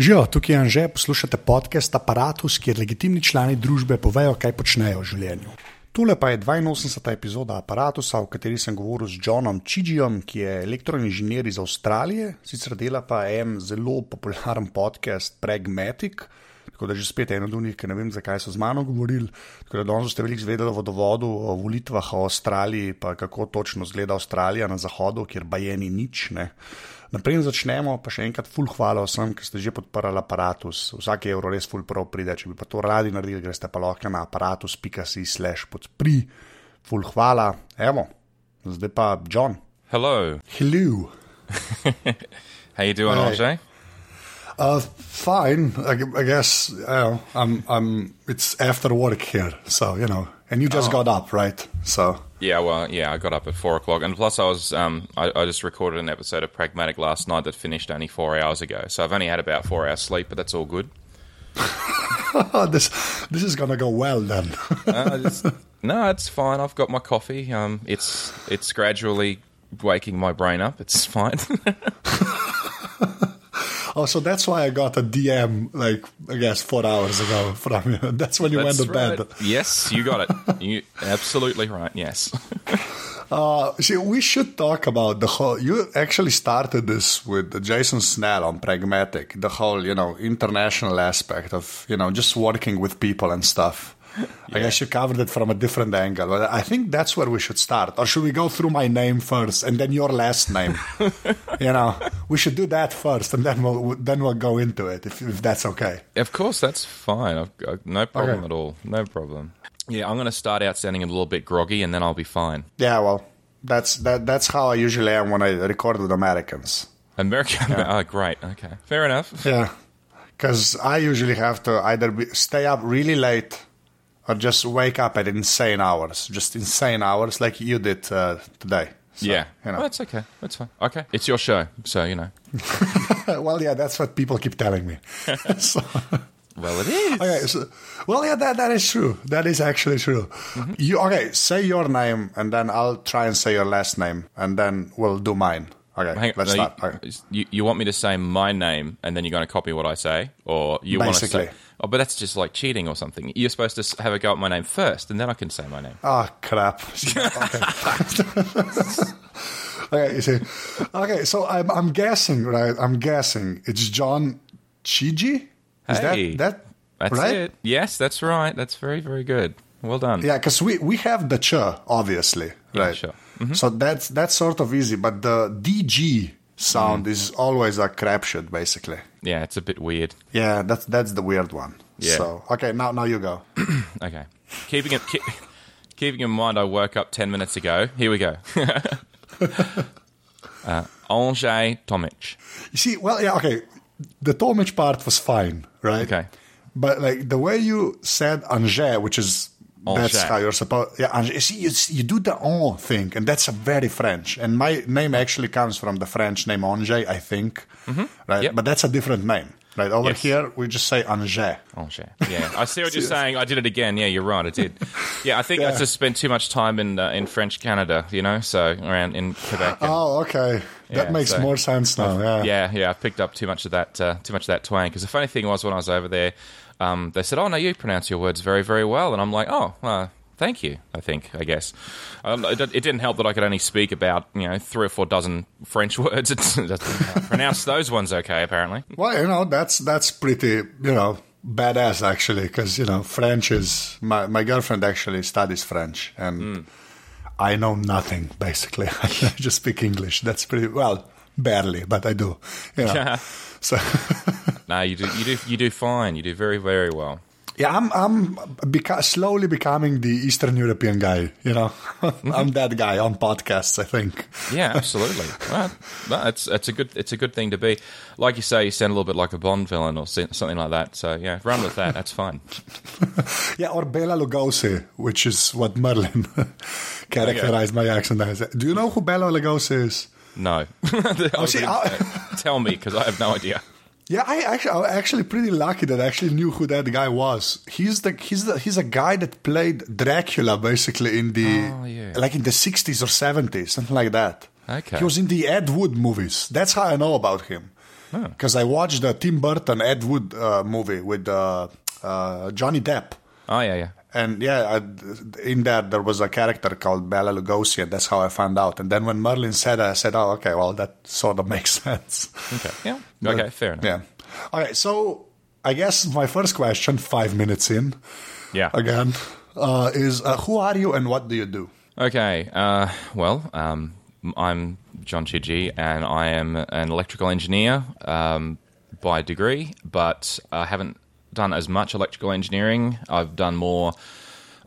Živijo, tukaj je Anže, poslušate podcast Apparatus, kjer legitimni člani družbe povejo, kaj počnejo v življenju. Tole pa je 82. epizoda Apparatusa, v kateri sem govoril z Johnom Čižijem, ki je elektroinženir iz Avstralije, sicer dela pa en zelo popularen podcast Pragmatic. Tako da že spet eno od njih, ki ne vem, zakaj so z mano govorili. Tako da danes ste veliko zvedeli o vodovodu, o volitvah v Avstraliji, pa kako točno zgleda Avstralija na zahodu, kjer bajeni nič. Ne. Naprej začnemo, pa še enkrat, full hvala vsem, ki ste že podprli aparatus. Vsak evro res full prav pride. Če bi pa to radi naredili, greste pa lahko na aparatus.si slash podpri. Full hvala. Evo, zdaj pa John. Hello. Hello. How you doing, Hey. RJ? Uh, fine, I, I guess. You know, I'm, I'm. It's after work here, so you know. And you just got up, right? So. Yeah, well, yeah, I got up at four o'clock, and plus I was, um, I, I just recorded an episode of Pragmatic last night that finished only four hours ago. So I've only had about four hours sleep, but that's all good. This this is gonna go well then. Uh, just- no, it's fine. I've got my coffee. Um, it's it's gradually waking my brain up. It's fine. oh, so that's why I got a DM like I guess four hours ago from you. That's when you That's went to bed. Yes, you got it. You absolutely right. Yes. Uh, see, we should talk about the whole. You actually started this with Jason Snell on Pragmatic, the whole you know international aspect of you know just working with people and stuff. I guess you covered it from a different angle, but I think that's where we should start. Or should we go through my name first and then your last name? you know, we should do that first, and then we'll then we'll go into it if, if that's okay. Of course, that's fine. I've got no problem Okay. at all. No problem. Yeah, I'm going to start out sounding a little bit groggy, and then I'll be fine. Yeah, well, that's that that's how I usually am when I record with Americans. American. Oh, great. Okay, fair enough. Yeah, because I usually have to either be, stay up really late or just wake up at insane hours, just insane hours like you did uh, today. So, yeah, you well, know. that's okay. That's fine. Okay, it's your show, so you know. well, yeah, that's what people keep telling me. so, Well, it is. okay, so, well, yeah, that that is true. That is actually true. Mm-hmm. You okay? Say your name, and then I'll try and say your last name, and then we'll do mine. Okay, Hang- let's no, start. Okay. you, you, you want me to say my name, and then you're going to copy what I say, or you want to say? Oh, but that's just like cheating or something. You're supposed to have a go at my name first, and then I can say my name. Oh crap! okay. okay, you see. Okay, so I'm I'm guessing, right? I'm guessing it's John Chiji. Is Hey, that that That's right? it. Yes, that's right. That's very, very good. Well done. Yeah, because we we have the ch obviously, Yeah, right? sure. Mm-hmm. So that's that's sort of easy, but the DG sound mm. is always a crapshoot, basically. Yeah, it's a bit weird. Yeah, that's that's the weird one. Yeah. So okay, now now you go. Okay. Keeping it, keep, keeping in mind, I woke up ten minutes ago. Here we go. uh, Angers Tomic. You see, well, yeah, okay. The Tomic part was fine, right? Okay. But like the way you said Angers, which is that's Angers. how you're supposed. Yeah, Angers. You see, you, you do the on thing, and that's a very French. And my name actually comes from the French name Angers, I think. Right, Yep. but that's a different name. Right over Yes. here, we just say Angers. Angers. Yeah, I see what you're saying. I did it again. Yeah, you're right. I did. Yeah, I think I Yeah. just spent too much time in uh, in French Canada. You know, so around in Quebec. and- Oh, okay. That makes so- more sense now. Yeah. yeah, yeah, I picked up too much of that, uh, too much of that twang. Because the funny thing was, when I was over there, um, they said, "Oh no, you pronounce your words very, very well," and I'm like, "Oh, uh, thank you." I think, I guess, um, it, it didn't help that I could only speak about you know three or four dozen French words. Pronounced those ones okay, apparently. Well, you know, that's that's pretty, you know, badass actually, because you know, French is my my girlfriend actually studies French, and Hmm. I know nothing basically. I just speak English. That's pretty well, barely, but I do. You know, so No, you do, you do, you do fine. You do very, very well. yeah, I'm I'm beca- slowly becoming the Eastern European guy. You know. I'm that guy on podcasts. I think. Yeah, absolutely. well, no, it's it's a good it's a good thing to be. Like you say, you sound a little bit like a Bond villain or something like that. So yeah, run with that. That's fine. Yeah, or Bela Lugosi, which is what Merlin characterized my accent as. Do you know who Bela Lugosi is? No. Oh, see, Tell me, because I have no idea. Yeah, I actually, I'm actually pretty lucky that I actually knew who that guy was. He's the he's the he's a guy that played Dracula basically in the Oh, yeah. like in the 60s or 70s, something like that. Okay. He was in the Ed Wood movies. That's how I know about him. because I watched the Tim Burton Ed Wood uh, movie with uh, uh, Johnny Depp. Oh yeah, yeah. And yeah, I, in that there was a character called Bela Lugosi, and that's how I found out. And then when Merlin said it, I said, "Oh, okay, well that sort of makes sense." Okay, yeah. Okay, fair enough. Yeah. Okay, so I guess my first question, five minutes in, Yeah. again, uh, is uh, who are you and what do you do? Okay. Uh, well, um, I'm John Chidgey, and I am an electrical engineer um, by degree, but I haven't done as much electrical engineering. I've done more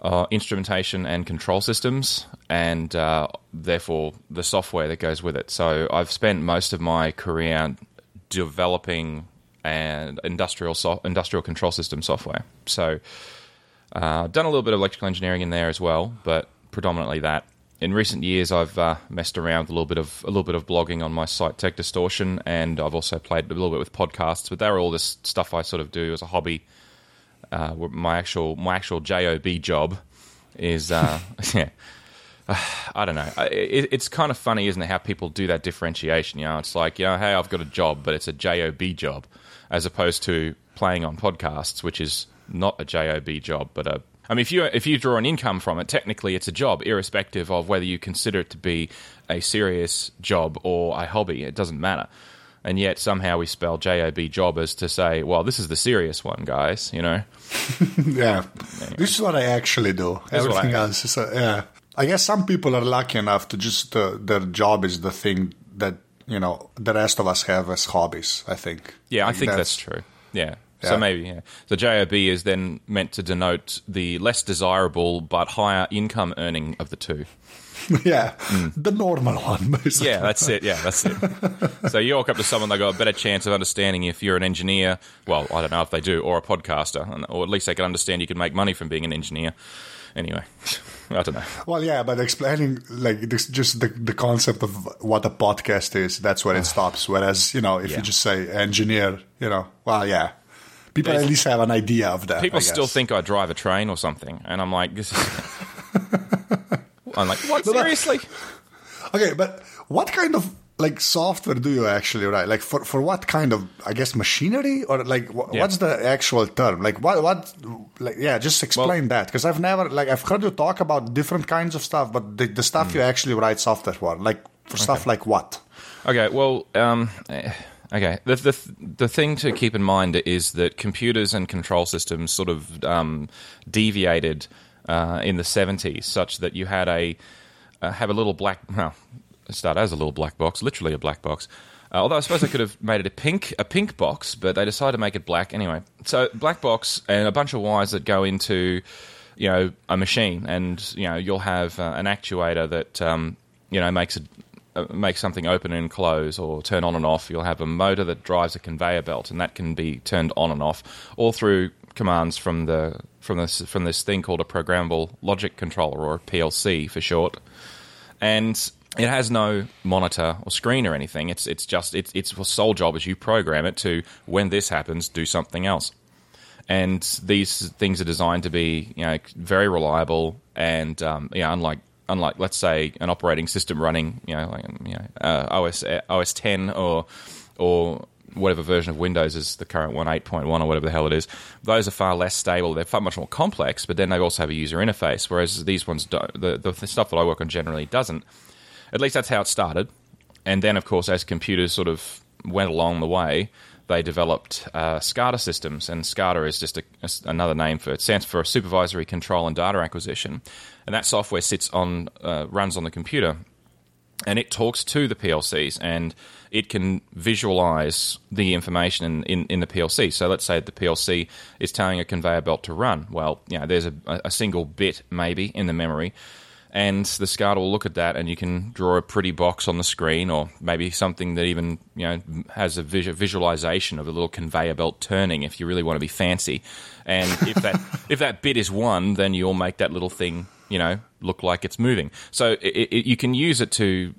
uh, instrumentation and control systems, and uh, therefore the software that goes with it. So I've spent most of my career developing and industrial so- industrial control system software. So uh, done a little bit of electrical engineering in there as well, but predominantly that. In recent years, I've uh, messed around with a little bit of a little bit of blogging on my site Tech Distortion, and I've also played a little bit with podcasts. But they're all this stuff I sort of do as a hobby. Uh, my actual my actual job job is uh, yeah. I don't know. It, it's kind of funny, isn't it, how people do that differentiation? You know, it's like, you know, hey, I've got a job, but it's a job job, as opposed to playing on podcasts, which is not a job job, but a. I mean, if you if you draw an income from it, technically it's a job, irrespective of whether you consider it to be a serious job or a hobby. It doesn't matter. And yet somehow we spell job job as to say, well, this is the serious one, guys. You know. Yeah, this is what I actually do. is what Everything else is, uh, yeah. I guess some people are lucky enough to just uh, their job is the thing that you know the rest of us have as hobbies. I think. Yeah, I Like, think that's, true. Yeah. Yeah. So maybe, yeah. So JOB is then meant to denote the less desirable but higher income earning of the two. yeah, the normal one. Basically. Yeah, that's it. Yeah, that's it. so you walk up to someone, they got a better chance of understanding if you're an engineer. Well, I don't know if they do, or a podcaster, or at least they can understand you can make money from being an engineer. Anyway, I don't know. Well, yeah, but explaining like this, just the the concept of what a podcast is, that's where it stops. Whereas you know, if Yeah. you just say engineer, you know, well, yeah, people at least have an idea of that. People still think I drive a train or something, and I'm like, this is. I'm like, what? Seriously? Okay, but what kind of like software do you actually write? Like for for what kind of I guess machinery or like wh- Yeah. what's the actual term? Like what what like yeah, just explain that because I've never like I've heard you talk about different kinds of stuff, but the, the stuff you Hmm. actually write software for, like for stuff like what? Okay, well, um, okay. The, the the thing to keep in mind is that computers and control systems sort of um, deviated uh, in the seventies, such that you had a uh, have a little black. Well, it started as a little black box, literally a black box. Uh, although I suppose they could have made it a pink a pink box, but they decided to make it black anyway. So black box and a bunch of wires that go into you know a machine, and you know you'll have uh, an actuator that um, you know makes it make something open and close or turn on and off. You'll have a motor that drives a conveyor belt, and that can be turned on and off all through commands from the from this from this thing called a programmable logic controller or PLC for short. And it has no monitor or screen or anything. It's it's just its its sole job is you program it to when this happens, do something else and these things are designed to be you know very reliable and um, yeah unlike unlike let's say an operating system running you know like you know uh, OS OS 10 or or whatever version of Windows is the current one 8.1 or whatever the hell it is those are far less stable they're far much more complex but then they also have a user interface whereas these ones don't the, the stuff that I work on generally doesn't at least that's how it started. And then, of course, as computers sort of went along the way, they developed uh, SCADA systems. And SCADA is just a- another name for it. stands for Supervisory Control and Data Acquisition. And that software sits on, uh, runs on the computer. And it talks to the PLCs and it can visualize the information in, in, in the PLC. So let's say the PLC is telling a conveyor belt to run. Well, you know, there's a, a single bit maybe in the memory and the SCADA will look at that, and you can draw a pretty box on the screen, or maybe something that even you know has a visu- visualization of a little conveyor belt turning, if you really want to be fancy. And if that if that bit is one, then you'll make that little thing you know look like it's moving. So it, it, you can use it to.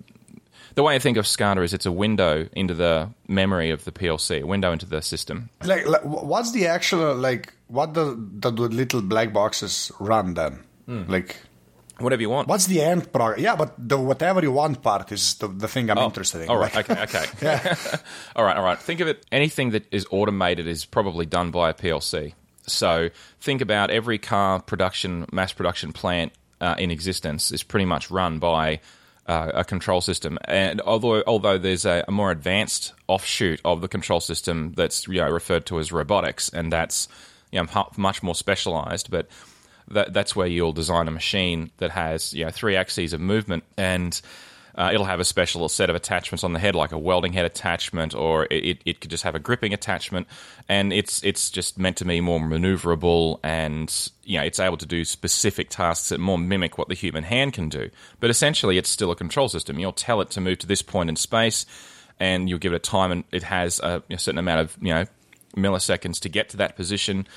The way I think of SCADA is it's a window into the memory of the PLC, a window into the system. Like, like what's the actual like what the the, the little black boxes run then? Hmm. Like Whatever you want. What's the end product? Yeah, but the whatever you want part is the, the thing I'm interested in. All right. Okay. Okay. all right. All right. Think of it. Anything that is automated is probably done by a PLC. So think about every car production, mass production plant uh, in existence is pretty much run by uh, a control system. And although although there's a, a more advanced offshoot of the control system that's you know referred to as robotics, and that's you know much more specialized, but that, that's where you'll design a machine that has you know three axes of movement and uh, it'll have a special set of attachments on the head, like a welding head attachment, or it, it, could just have a gripping attachment, and it's it's just meant to be more maneuverable, and you know it's able to do specific tasks that more mimic what the human hand can do. But essentially, it's still a control system. You'll tell it to move to this point in space, and you'll give it a time, and it has a, a certain amount of you know milliseconds to get to that position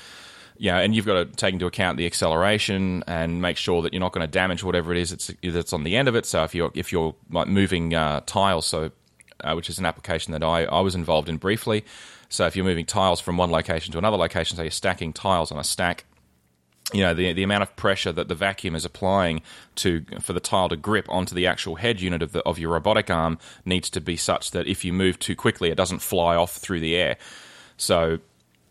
yeah, and you've got to take into account the acceleration and make sure that you're not going to damage whatever it is that's, that's on the end of it. So if you're if you're like moving uh, tiles, so uh, which is an application that I, I was involved in briefly. So if you're moving tiles from one location to another location, so you're stacking tiles on a stack, you know the the amount of pressure that the vacuum is applying to for the tile to grip onto the actual head unit of the of your robotic arm needs to be such that if you move too quickly, it doesn't fly off through the air. So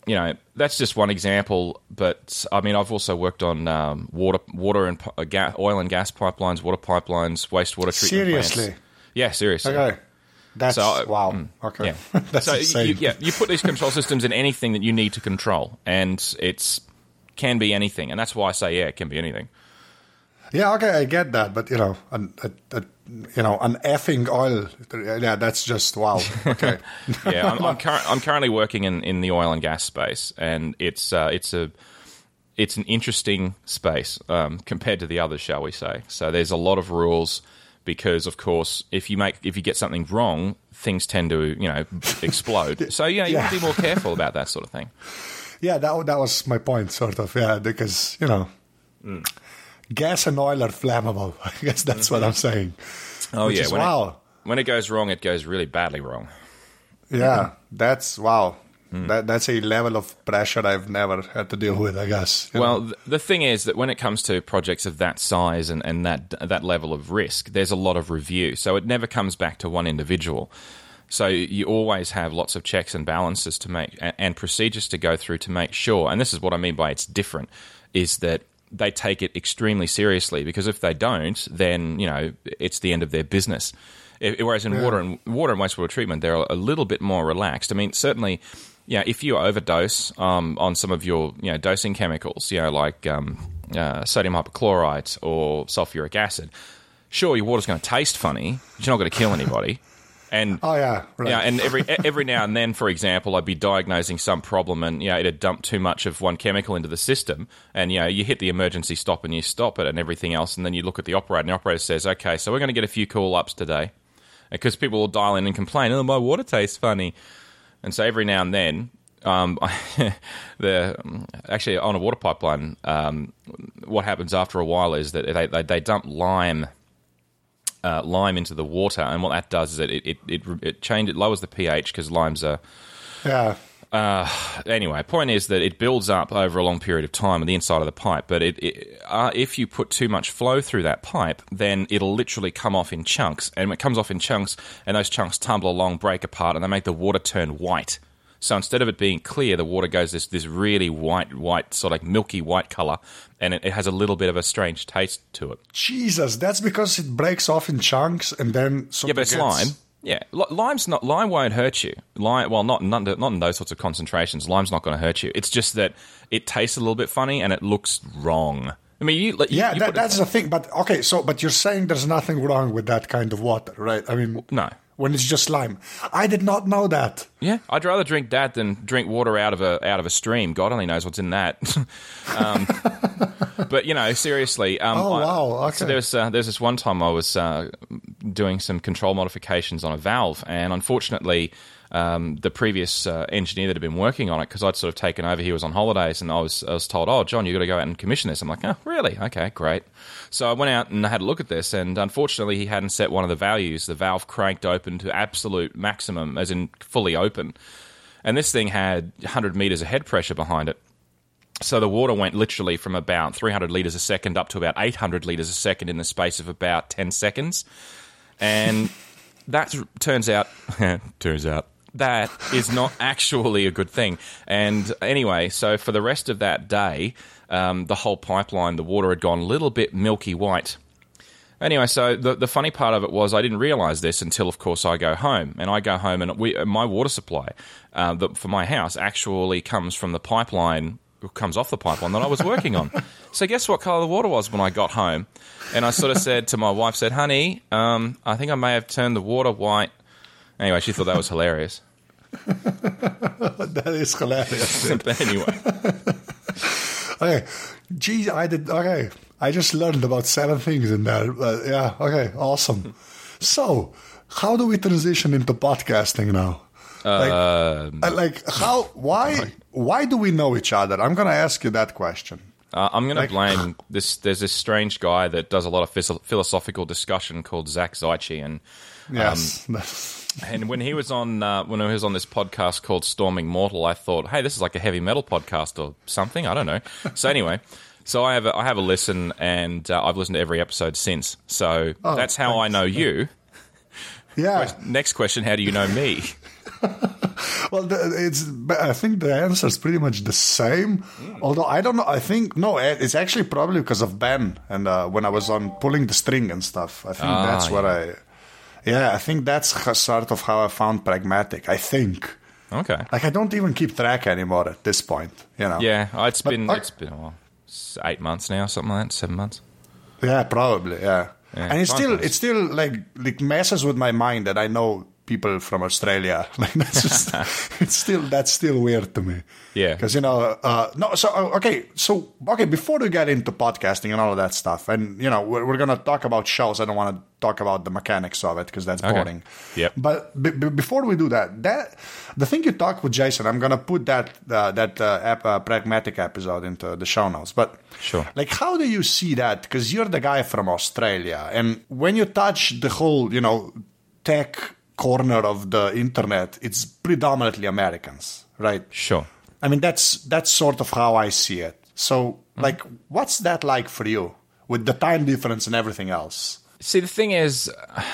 you know that's just one example but i mean i've also worked on um, water water and uh, ga- oil and gas pipelines water pipelines wastewater treatment plants. Seriously? yeah seriously Okay. That's So, wow. Okay. yeah That's so insane. you, yeah you put these control systems in anything that you need to control and it's can be anything and that's why i say yeah it can be anything Yeah, okay, I get that, but you know, an, a, a, you know, an effing oil. Yeah, that's just wow. Okay. yeah, I'm, I'm, cur- I'm currently working in, in the oil and gas space, and it's uh, it's a it's an interesting space um, compared to the others, shall we say? So there's a lot of rules because, of course, if you make if you get something wrong, things tend to you know explode. So yeah, you Yeah. want to be more careful about that sort of thing. yeah, that that was my point, sort of. Yeah, because you know, Mm. Gas and oil are flammable. I guess that's what I'm saying. Oh Which yeah, when wow. it, when it goes wrong, it goes really badly wrong. Yeah, that's wow. Hmm. That that's a level of pressure I've never had to deal with. I guess. Well, know. the thing is that when it comes to projects of that size and, and that that level of risk, there's a lot of review. So it never comes back to one individual. So you always have lots of checks and balances to make and, and procedures to go through to make sure. And this is what I mean by it's different is that they take it extremely seriously because if they don't, then you know it's the end of their business. Whereas in water and water and wastewater treatment, they're a little bit more relaxed. I mean, certainly, yeah, if you overdose um, on some of your you know dosing chemicals, you know like um, uh, sodium hypochlorite or sulfuric acid, sure, your water's going to taste funny, but you're not going to kill anybody. And oh yeah, right. yeah, and every every now and then, for example, I'd be diagnosing some problem, and you know, it had dumped too much of one chemical into the system, and you know, you hit the emergency stop and you stop it, and everything else, and then you look at the operator, and the operator says, "Okay, so we're going to get a few call ups today," because people will dial in and complain, "Oh, my water tastes funny," and so every now and then. Um, the actually on a water pipeline, um, what happens after a while is that they, they, they dump lime uh, lime into the water, and what that does is it it it, it, it change it lowers the pH because limes are yeah. anyway. Point is that it builds up over a long period of time on the inside of the pipe, but it, it uh, if you put too much flow through that pipe, then it'll literally come off in chunks, and when it comes off in chunks, and those chunks tumble along, break apart, and they make the water turn white. So instead of it being clear, the water goes this this really white, white, sort of like milky white color, and it, it has a little bit of a strange taste to it. Jesus, that's because it breaks off in chunks and then Yeah, but of it's gets- lime. Yeah, lime's not lime won't hurt you. Lime, well, not not, not in those sorts of concentrations. Lime's not going to hurt you. It's just that it tastes a little bit funny and it looks wrong. I mean, you, you Yeah, you that, put it- that's the thing. But okay, so but you're saying there's nothing wrong with that kind of water, right? I mean, no. When it's just lime. I did not know that. Yeah, I'd rather drink that than drink water out of a out of a stream. God only knows what's in that. um, but you know, seriously. Um, Oh, I- wow, So okay. there's uh, there's this one time I was uh, doing some control modifications on a valve, and unfortunately. Um, the previous uh, engineer that had been working on it, because I'd sort of taken over, he was on holidays, and I was I was told, "Oh, John, you've got to go out and commission this." I'm like, "Oh, really? Okay, great." So I went out and I had a look at this, and unfortunately, he hadn't set one of the values. The valve cranked open to absolute maximum, as in fully open, and this thing had 100 meters of head pressure behind it. So the water went literally from about 300 litres a second up to about 800 litres a second in the space of about 10 seconds. And that turns out, turns out, that is not actually a good thing. And anyway, so for the rest of that day, um, the whole pipeline, the water had gone a little bit milky white. Anyway, so the the funny part of it was I didn't realize this until, of course, I go home, and I go home, and we, my water supply uh, the, for my house actually comes from the pipeline comes off the pipeline that I was working on. so guess what color the water was when I got home? And I sort of said to my wife, said, "Honey, um, I think I may have turned the water white." Anyway, she thought that was hilarious. that is hilarious. but anyway, okay, geez, I did. Okay, I just learned about seven things in there. Uh, yeah, okay, awesome. So, how do we transition into podcasting now? Like, Um, uh, like how? Why? Why do we know each other? I'm gonna ask you that question. uh, I'm going to blame this. There's this strange guy that does a lot of philosophical discussion called Zach Zyche, and Yes. And when he was on uh, when he was on this podcast called Storming Mortal, I thought, hey, this is like a heavy metal podcast or something. I don't know. So anyway, so I have a, I have a listen, and uh, I've listened to every episode since. So Oh, that's how I know you. yeah. Next question: How do you know me? Well, it's. I think the answer is pretty much the same. Although I don't know. I think no. It's actually probably because of Ben and uh, when I was on pulling the string and stuff. I think Ah, that's what I. Yeah, I think that's sort of how I found pragmatic. I think. Okay. Like I don't even keep track anymore at this point. You know. Yeah, uh, it's been I- it's been a while. Eight months now, something like that. Seven months. Yeah, probably. Yeah, Yeah, and it's still flies. it still like like messes with my mind that I know people from Australia. Like that's just it's still that's still weird to me. Yeah. because you know uh, no. So uh, okay, so okay before we get into podcasting and all of that stuff, and you know we're, we're gonna talk about shows. I don't want to talk about the mechanics of it because that's Okay. boring. Yep. But b- b- before we do that, that the thing you talked with Jason, I'm gonna put that uh, that uh, uh, pragmatic episode into the show notes. But Sure. like, how do you see that? Because you're the guy from Australia, and when you touch the whole, you know, tech corner of the internet, it's predominantly Americans, right? Sure. I mean, that's that's sort of how I see it. So, like, what's that like for you with the time difference and everything else? See, the thing is,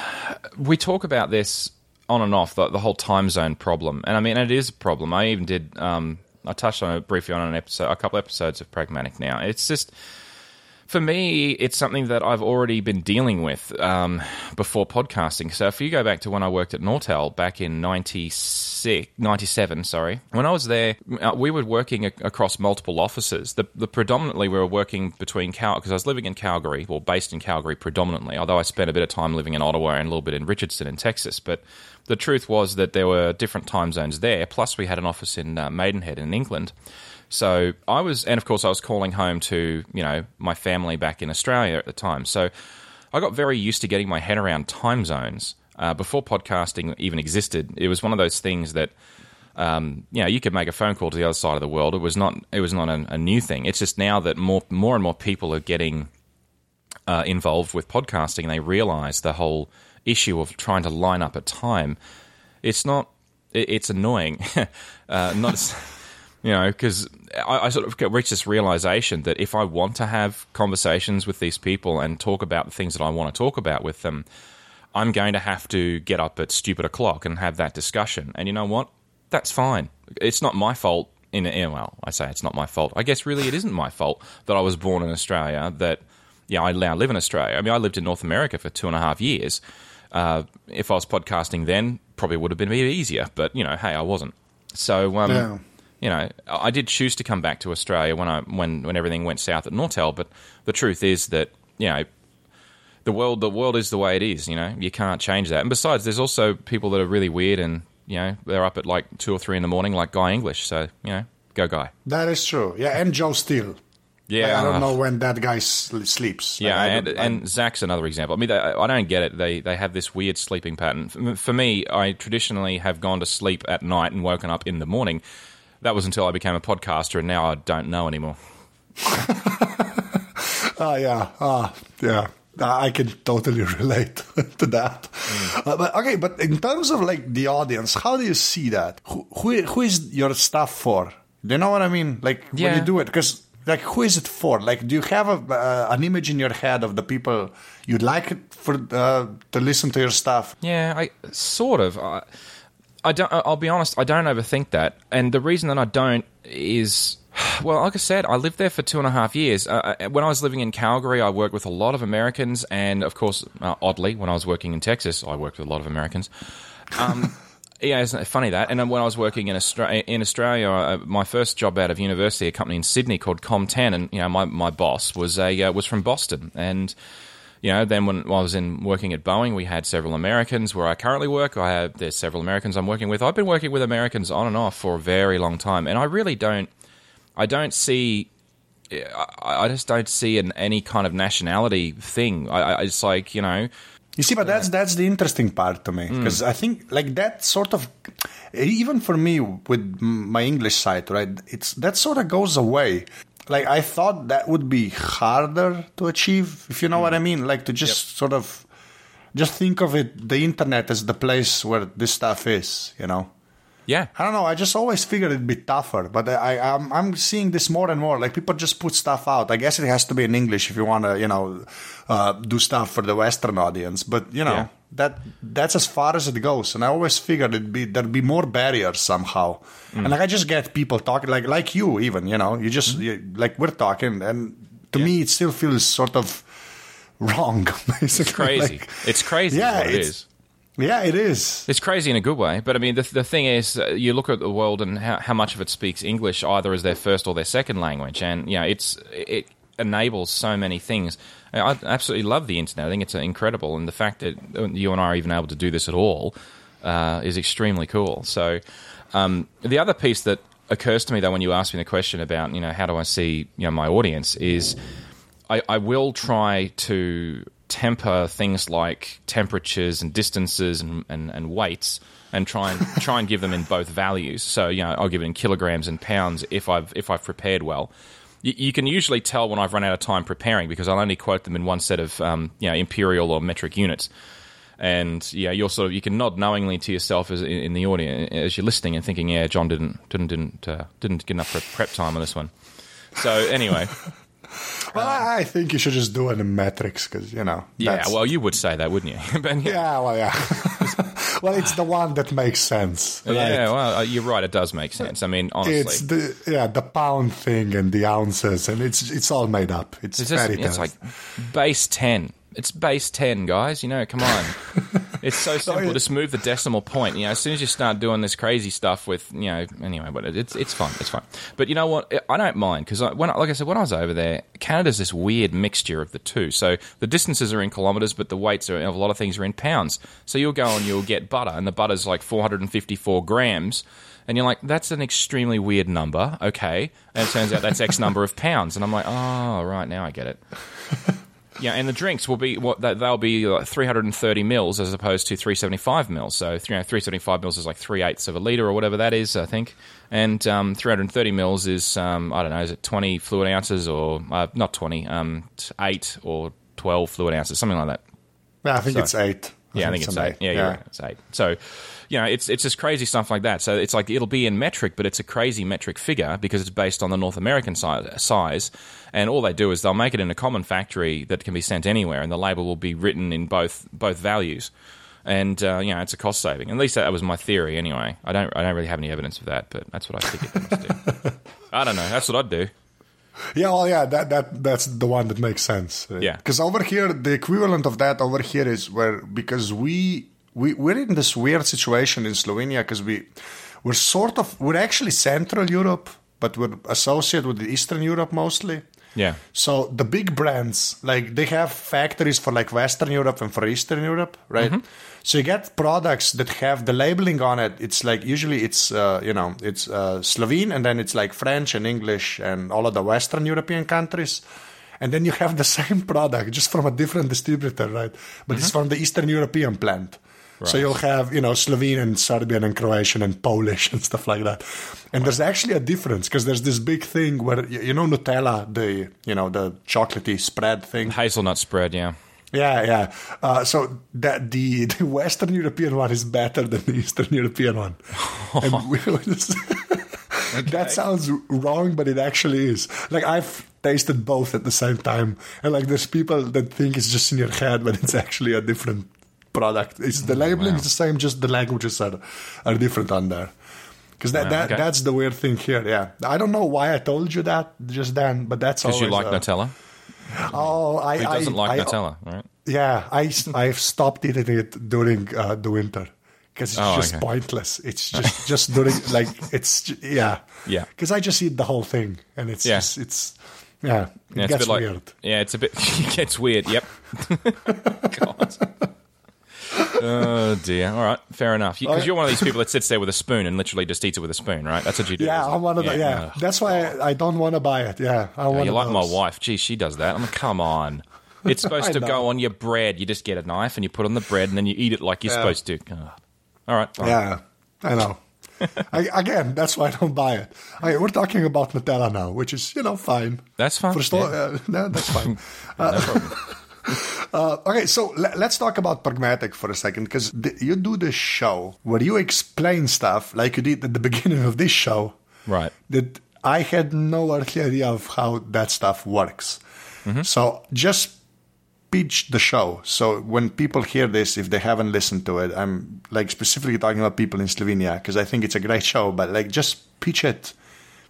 we talk about this on and off the, the whole time zone problem, and I mean it is a problem. I even did. Um, I touched on it briefly on an episode, a couple episodes of Pragmatic. Now it's just for me, it's something that I've already been dealing with um, before podcasting. So if you go back to when I worked at Nortel back in 96, 97, sorry, when I was there, uh, we were working ac- across multiple offices. The, the predominantly we were working between Cal because I was living in Calgary, well, based in Calgary predominantly. Although I spent a bit of time living in Ottawa and a little bit in Richardson in Texas, but the truth was that there were different time zones there. Plus, we had an office in uh, Maidenhead in England. So I was, and of course, I was calling home to you know my family back in Australia at the time. So I got very used to getting my head around time zones uh, before podcasting even existed. It was one of those things that um, you know you could make a phone call to the other side of the world. It was not it was not a, a new thing. It's just now that more more and more people are getting uh, involved with podcasting, and they realize the whole issue of trying to line up a time. It's not. It, it's annoying. uh, not. as- you know, because I, I sort of reached this realization that if I want to have conversations with these people and talk about the things that I want to talk about with them, I'm going to have to get up at stupid o'clock and have that discussion. And you know what? That's fine. It's not my fault. In well, I say it's not my fault. I guess really it isn't my fault that I was born in Australia. That yeah, I now live in Australia. I mean, I lived in North America for two and a half years. Uh, if I was podcasting then, probably would have been easier. But you know, hey, I wasn't. So um, Yeah. You know, I did choose to come back to Australia when I when when everything went south at Nortel. But the truth is that you know, the world the world is the way it is. You know, you can't change that. And besides, there's also people that are really weird, and you know, they're up at like two or three in the morning, like Guy English. So you know, go Guy. That is true. Yeah, and Joe Steel. Yeah, I don't know when that guy sl- sleeps. Yeah, Like, and, and Zach's another example. I mean, they, I don't get it. They they have this weird sleeping pattern. For me, I traditionally have gone to sleep at night and woken up in the morning. That was until I became a podcaster, and now I don't know anymore. Ah, yeah, ah, yeah. I can totally relate to that. Uh, but okay, but in terms of like the audience, how do you see that? Who who, who is your stuff for? Do you know what I mean? Like when you do it, because like who is it for? Like, do you have a, uh, an image in your head of the people you'd like for uh, to listen to your stuff? Yeah, I sort of. I, I don't. I'll be honest. I don't overthink that, and the reason that I don't is, well, like I said, I lived there for two and a half years. Uh, uh, when I was living in Calgary, I worked with a lot of Americans, and of course, uh, oddly, when I was working in Texas, I worked with a lot of Americans. Um, yeah, isn't it funny that? And when I was working in Australia, in Australia, uh, my first job out of university, a company in Sydney called Com10, and you know, my, my boss was a uh, was from Boston, and you know, then when I was in working at Boeing, we had several Americans. Where I currently work, I have there's several Americans I'm working with. I've been working with Americans on and off for a very long time, and I really don't, I don't see, I, I just don't see an, any kind of nationality thing. I, I, it's like you know, You see, but that's uh, that's the interesting part to me because mm. I think like that sort of even for me with my English side, right? It's that sort of goes away. Like I thought that would be harder to achieve, if you know what I mm. mean. Like to just sort of just think of it, the internet as the place where this stuff is, you know. Yeah, I don't know. I just always figured it'd be tougher, but I, I'm I'm seeing this more and more. Like people just put stuff out. I guess it has to be in English if you want to, you know, uh, do stuff for the Western audience. But you know Yeah. that that's as far as it goes. And I always figured it'd be there'd be more barriers somehow. And like I just get people talking like like you even. You know, you just you, like we're talking, and to me it still feels sort of wrong. Basically, crazy. Like, it's crazy. yeah, Yeah, it it's- is. Yeah, it is. It's crazy in a good way, but I mean, the, the thing is, uh, you look at the world and how, how much of it speaks English either as their first or their second language, and you know, it's it enables so many things. I absolutely love the internet. I think it's incredible, and the fact that you and I are even able to do this at all uh, is extremely cool. So, um, the other piece that occurs to me though when you ask me the question about you know how do I see you know my audience is I, I will try to temper things like temperatures and distances and, and, and weights and try and try and give them in both values. So you know I'll give it in kilograms and pounds if I've if I've prepared well. You, you can usually tell when I've run out of time preparing because I'll only quote them in one set of um, you know imperial or metric units. And yeah, you're sort of you can nod knowingly to yourself as in, in the audience as you're listening and thinking, yeah, John didn't didn't didn't uh, didn't get enough prep, prep time on this one. So anyway, Well, I I think you should just do it in metrics because you know. yeah, well, you would say that, wouldn't you? but, yeah, Yeah, well, yeah. well, it's the one that makes sense. Right? yeah, well, uh, you're right. It does make sense. I mean, honestly, It's the yeah the pound thing and the ounces and it's it's all made up. It's, It's just fairy it's like base ten. It's base ten, guys. You know, come on. it's so simple. Just move the decimal point. You know, as soon as you start doing this crazy stuff with you know, anyway, but it's it's fun. It's fun. But you know what? I don't mind because when like I said, when I was over there, Canada's this weird mixture of the two. So the distances are in kilometers, but the weights are of a lot of things are in pounds. So you'll go and you'll get butter, and the butter's like 454 grams. And you're like, that's an extremely weird number, okay? And it turns out that's X number of pounds. And I'm like, oh, right, now I get it. Yeah, and the drinks will be what they- they'll be like 330 mils as opposed to 375 mils. So you know, 375 mils is like three eighths of a liter or whatever that is, I think. And um, 330 mils is um, I don't know, is it 20 fluid ounces or uh, not 20, um, eight or 12 fluid ounces, something like that. yeah, I think so- it's eight. Yeah, I think it's eight. Yeah, you're right. It's eight. So, you know, it's it's just crazy stuff like that. So it's like it'll be in metric, but it's a crazy metric figure because it's based on the North American size, size. And all they do is they'll make it in a common factory that can be sent anywhere, and the label will be written in both both values. And uh, you know, it's a cost saving. At least that was my theory, anyway. I don't I don't really have any evidence of that, but that's what I figured they must do. I don't know. That's what I'd do. Yeah, well, yeah, that that that's the one that makes sense. Yeah. because over here, the equivalent of that over here is where because we we we're in this weird situation in Slovenia because we we're sort of we're actually Central Europe, but we're associated with Eastern Europe mostly. Yeah. So the big brands, like they have factories for like Western Europe and for Eastern Europe, right? Mm-hmm. So you get products that have the labeling on it. It's like usually it's uh, you know it's uh, Slovene and then it's like French and English and all of the Western European countries. And then you have the same product just from a different distributor, right? But it's from the Eastern European plant. Right. So you'll have, you know, Slovene and Serbian and Croatian and Polish and stuff like that. And there's actually a difference because there's this big thing where, you you know, Nutella, the, you know, the chocolatey spread thing. Hazelnut spread, yeah. Yeah, yeah. Uh, so that the, the Western European one is better than the Eastern European one. and we, That sounds wrong, but it actually is. Like I've tasted both at the same time, and like there's people that think it's just in your head, but it's actually a different product. It's the labeling is the same, just the languages are are different on there. Because that, Wow, that okay. that's the weird thing here. Yeah, I don't know why I told you that just then, but that's Because you like Nutella. Oh, I Who doesn't I, like I, Nutella, right? Yeah, I I've stopped eating it during uh, the winter because it's Oh, just okay. pointless. It's just just during like it's yeah Yeah. because I just eat the whole thing and it's Yeah. just it's yeah it Yeah, it's gets a bit like, weird. Yeah, it's a bit. it gets weird. Yep. God. Oh dear. All right, fair enough. Because Alright. you're one of these people that sits there with a spoon and literally just eats it with a spoon, right? That's what you do. Yeah. I'm one of the yeah. That's why I, I don't want to buy it. Yeah, Oh, one you're of like my wife. Gee, she does that. I'm like, come on. It's supposed to know. go on your bread. You just get a knife and you put on the bread and then you eat it like you're Yeah. supposed to. Ugh. All right. Yeah, I know. I, again, that's why I don't buy it. Okay, we're talking about Nutella now, which is you know fine. That's fine. First, Yeah. uh, no, that's fine. No problem. Uh, okay, so le- let's talk about pragmatic for a second because th- you do this show where you explain stuff like you did at the beginning of this show. Right. That I had no earthly idea of how that stuff works. So just pitch the show. So when people hear this, if they haven't listened to it, I'm like specifically talking about people in Slovenia because I think it's a great show. But like just pitch it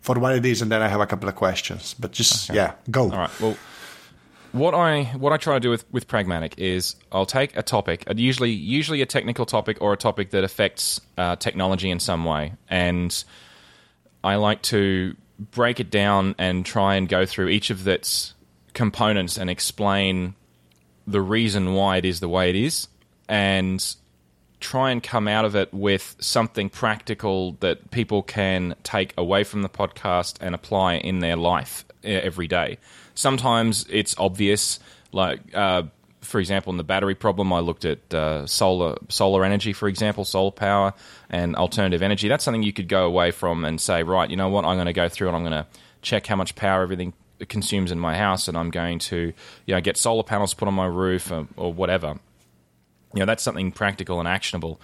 for what it is, and then I have a couple of questions. But just yeah, go. All right. Well, what I what I try to do with, with pragmatic is I'll take a topic, usually usually a technical topic or a topic that affects uh, technology in some way, and I like to break it down and try and go through each of its components and explain the reason why it is the way it is, and try and come out of it with something practical that people can take away from the podcast and apply in their life every day. Sometimes it's obvious, like uh, for example, in the battery problem, I looked at uh, solar solar energy, for example, solar power and alternative energy. That's something you could go away from and say, right, you know what, I'm going to go through and I'm going to check how much power everything consumes in my house, and I'm going to you know get solar panels put on my roof or, or whatever you know that's something practical and actionable.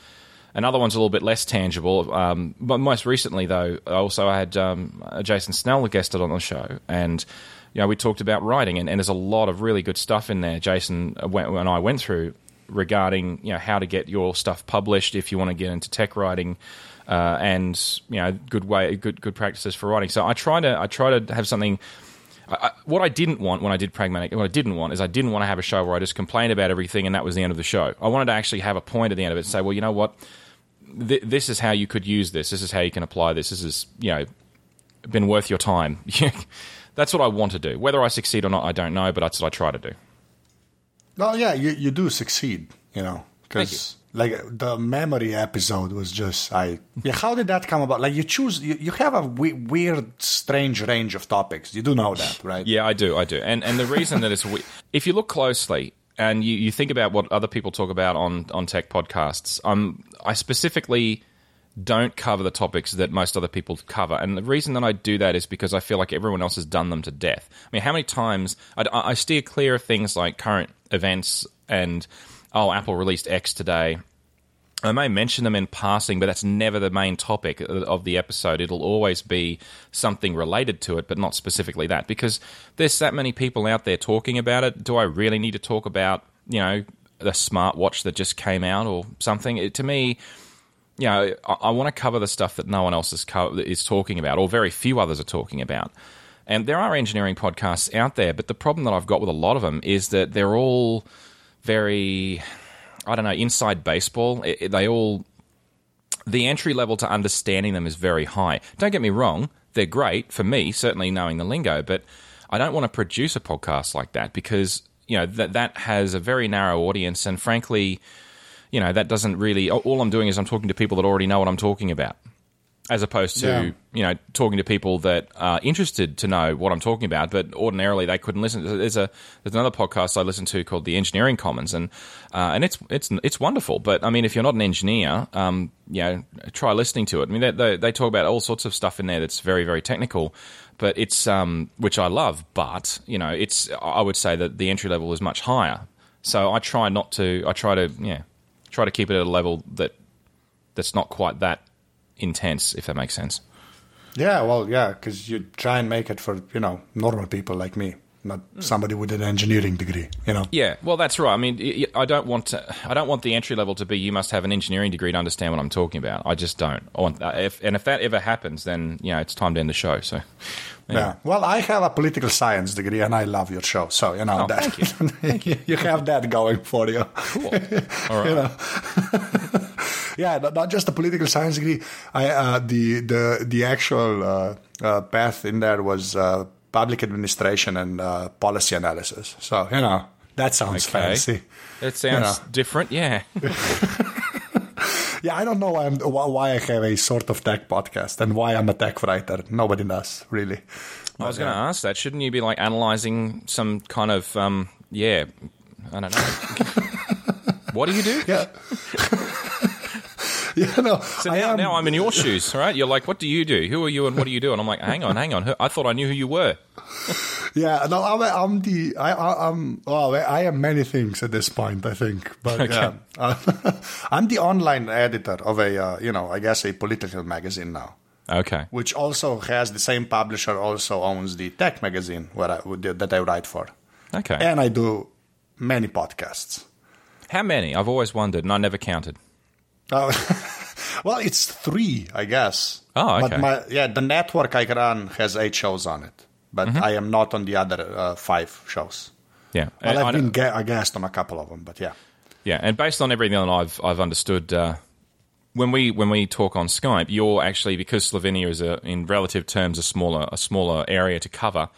Another one's a little bit less tangible. Um, but most recently, though, I also I had um, Jason Snell guested on the show, and you know we talked about writing, and, and there's a lot of really good stuff in there. Jason uh, went, and I went through regarding you know how to get your stuff published if you want to get into tech writing. Uh, and you know, good way, good good practices for writing. So I try to I try to have something I, what I didn't want when I did pragmatic, what I didn't want is I didn't want to have a show where I just complained about everything and that was the end of the show. I wanted to actually have a point at the end of it and say, well, you know what, Th- this is how you could use this. This is how you can apply this. This is you know been worth your time. that's what I want to do. Whether I succeed or not, I don't know, but that's what I try to do. Well, yeah, you, you do succeed, you know, because like the memory episode was just I. Yeah, how did that come about? Like you choose, you, you have a we- weird, strange range of topics. You do know that, right? Yeah, I do, I do. And and the reason that it's we- if you look closely and you, you think about what other people talk about on on tech podcasts, um, I specifically don't cover the topics that most other people cover. And the reason that I do that is because I feel like everyone else has done them to death. I mean, how many times I, I steer clear of things like current events and oh, Apple released X today. I may mention them in passing, but that's never the main topic of the episode. It'll always be something related to it, but not specifically that, because there's that many people out there talking about it. Do I really need to talk about, you know, the smartwatch that just came out or something? It, to me, you know, I, I want to cover the stuff that no one else is, co- is talking about, or very few others are talking about. And there are engineering podcasts out there, but the problem that I've got with a lot of them is that they're all very, I don't know, inside baseball. It, it- they all, the entry level to understanding them is very high. Don't get me wrong, they're great for me, certainly knowing the lingo, but I don't want to produce a podcast like that because, you know, that, that has a very narrow audience, and frankly, you know, that doesn't really, all I'm doing is I'm talking to people that already know what I'm talking about as opposed to Yeah. you know talking to people that are interested to know what I'm talking about, but ordinarily they couldn't listen. There's a there's another podcast I listen to called the Engineering Commons, and uh, and it's it's it's wonderful. But I mean, if you're not an engineer, um, you know, try listening to it. I mean, they, they, they talk about all sorts of stuff in there that's very very technical, but it's um, which I love. But you know, it's I would say that the entry level is much higher. So I try not to. I try to yeah, try to keep it at a level that that's not quite that intense, if that makes sense. Yeah, well, yeah, because you try and make it for you know normal people like me, not somebody with an engineering degree. You know. Yeah, well, that's right. I mean, I don't want to, I don't want the entry level to be you must have an engineering degree to understand what I'm talking about. I just don't. I want, uh, if, and if that ever happens, then you know it's time to end the show. So, Yeah. Well, I have a political science degree, and I love your show. So you know Oh, that thank you. you have that going for you. cool. All right. yeah, not, not just a political science degree. I uh, the the the actual uh, uh, path in there was uh, public administration and uh, policy analysis. So you know that sounds Okay. fancy. It sounds know. different. Yeah. Yeah, I don't know why, I'm, why why I have a sort of tech podcast and why I'm a tech writer. Nobody does really. I was going to ask that. Shouldn't you be like analyzing some kind of um, yeah? I don't know. what do you do? Yeah. yeah, no. So I now, am, now I'm in your shoes, right? You're like, what do you do? Who are you and what do you do? And I'm like, hang on, hang on. I thought I knew who you were. Yeah, no, I'm, I'm the I, I, I'm oh, I am many things at this point. I think, but Okay. yeah, uh, I'm the online editor of a uh, you know I guess a political magazine now, Okay. which also has the same publisher also owns the tech magazine where I, that I write for, Okay. and I do many podcasts. How many? I've always wondered, and I never counted. Uh, well, it's three, I guess. Oh, okay. But my yeah, the network I run has eight shows on it, but Mm-hmm. I am not on the other uh, five shows. Yeah. Well, I've I- been ga- a guest on a couple of them, but yeah. Yeah, and based on everything that I've I've understood, uh, when we when we talk on Skype, you're actually because Slovenia is a in relative terms a smaller a smaller area to cover.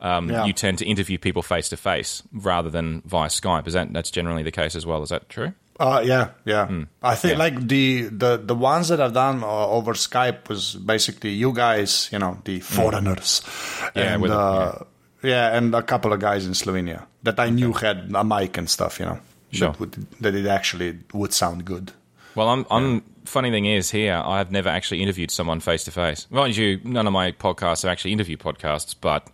Um, Yeah. You tend to interview people face to face rather than via Skype. Is that that's generally the case as well? Is that true? Uh, yeah, yeah. I think Yeah. like the, the the ones that I've done uh, over Skype was basically you guys, you know, the foreigners, Yeah, and with the- uh, yeah, and a couple of guys in Slovenia that I knew had a mic and stuff, you know, Sure. that, would, that it actually would sound good. Well, I'm. I'm. Funny thing is, here I have never actually interviewed someone face to face. Mind you, none of my podcasts are actually interview podcasts, but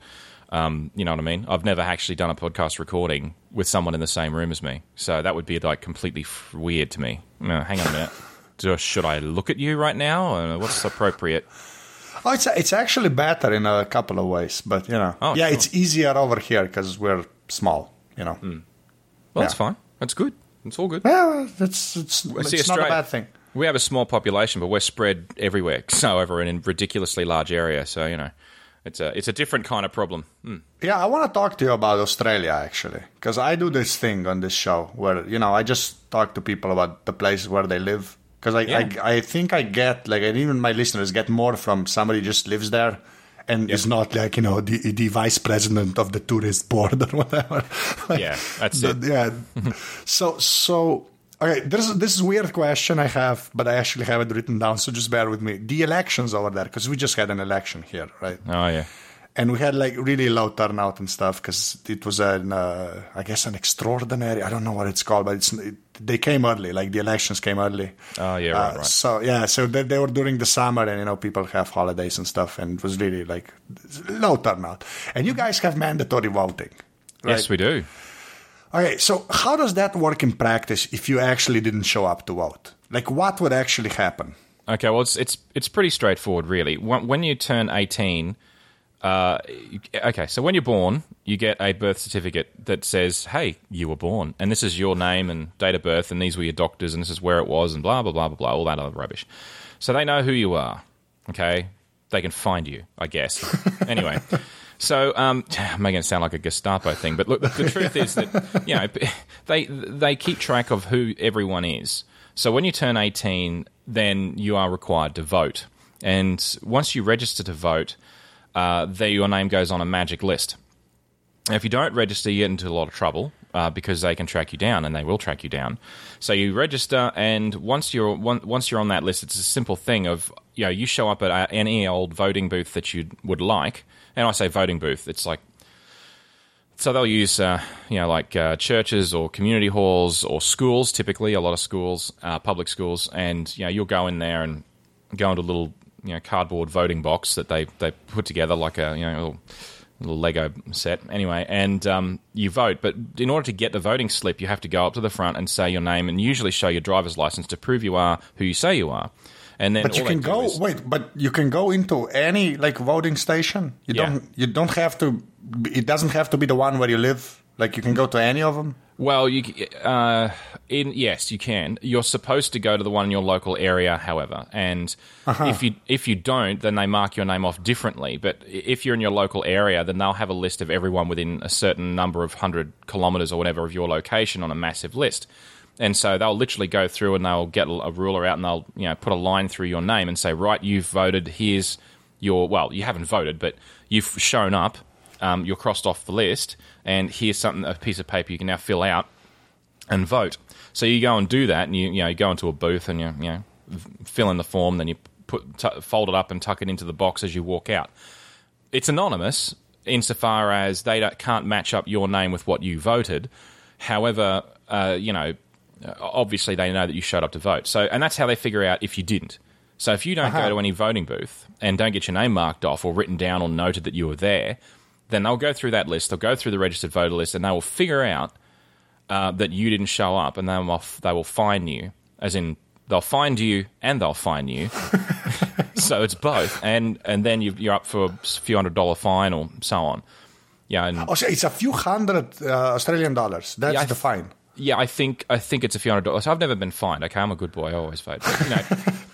um, you know what I mean. I've never actually done a podcast recording with someone in the same room as me, so that would be like completely f- weird to me. No, hang on a minute. Do, should I look at you right now? Uh, what's appropriate? Oh, it's it's actually better in a couple of ways, but you know, Oh, yeah, sure. it's easier over here because we're small, you know. Well, that's fine. That's good. It's all good. Well, it's it's not a bad thing. We have a small population, but we're spread everywhere, so over in a ridiculously large area. So you know, it's a it's a different kind of problem. Hmm. Yeah, I want to talk to you about Australia actually, because I do this thing on this show where you know I just talk to people about the places where they live. Because I, Yeah. I, I think I get like, and even my listeners get more from somebody just lives there and is not like you know the the vice president of the tourist board or whatever. Like, Yeah, that's the- it. Yeah. so so okay, there's this is weird question I have, but I actually have it written down. So just bear with me. The elections over there, because we just had an election here, right? Oh yeah. and we had like really low turnout and stuff because it was an uh, I guess an extraordinary I don't know what it's called but it's it, they came early like the elections came early Oh, yeah, right, Uh, right. so yeah so they, they were during the summer and you know people have holidays and stuff and it was really like low turnout and you guys have mandatory voting right Yes, we do. Okay so how does that work in practice if you actually didn't show up to vote like what would actually happen Okay, well, it's it's it's pretty straightforward, really. When, you turn eighteen, uh, okay, so when you're born, you get a birth certificate that says, "Hey, you were born, and this is your name and date of birth, and these were your doctors, and this is where it was, and blah blah blah blah blah, all that other rubbish." So they know who you are. Okay, they can find you, I guess. anyway. So, um, I'm making it sound like a Gestapo thing, but look, the truth is that you know they they keep track of who everyone is. So when you turn 18, then you are required to vote, and once you register to vote, uh, there your name goes on a magic list. Now, if you don't register, you get into a lot of trouble uh, because they can track you down, and they will track you down. So you register, and once you're one, once you're on that list, it's a simple thing of you know you show up at any old voting booth that you would like, and I say voting booth, it's like so they'll use uh, you know like uh, churches or community halls or schools, typically a lot of schools, uh, public schools, and you know you'll go in there and go into a little you know cardboard voting box that they they put together like a you know little, little Lego set anyway, and um, you vote. But in order to get the voting slip, you have to go up to the front and say your name and usually show your driver's license to prove you are who you say you are. And then But you can go is- wait, but you can go into any like voting station. You Yeah. don't you don't have to. It doesn't have to be the one where you live. Like you can go to any of them. Well, you uh, in yes, you can. You're supposed to go to the one in your local area, however, and if you if you don't, then they mark your name off differently. But if you're in your local area, then they'll have a list of everyone within a certain number of hundred kilometers or whatever of your location on a massive list. And so they'll literally go through and they'll get a ruler out and they'll you know put a line through your name and say, right, you've voted. Here's your well, you haven't voted, but you've shown up. Um, you're crossed off the list, and here's something a piece of paper you can now fill out and vote. So you go and do that, and you you know you go into a booth and you you know fill in the form, then you put t- fold it up and tuck it into the box as you walk out. It's anonymous insofar as they can't match up your name with what you voted. However, uh, you know, obviously they know that you showed up to vote. So, and that's how they figure out if you didn't. So, if you don't Uh-huh. go to any voting booth and don't get your name marked off or written down or noted that you were there, then they'll go through that list. They'll go through the registered voter list, and they will figure out uh, that you didn't show up, and they will they will fine you. As in, they'll find you and they'll fine you. so it's both, and and then you you're up for a few hundred dollar fine or so on. Yeah, and Oh, so it's a few hundred uh, Australian dollars. That's Yeah, the fine. Yeah, I think I think it's a few hundred dollars. I've never been fined. Okay, I'm a good boy. I always vote. But, you know,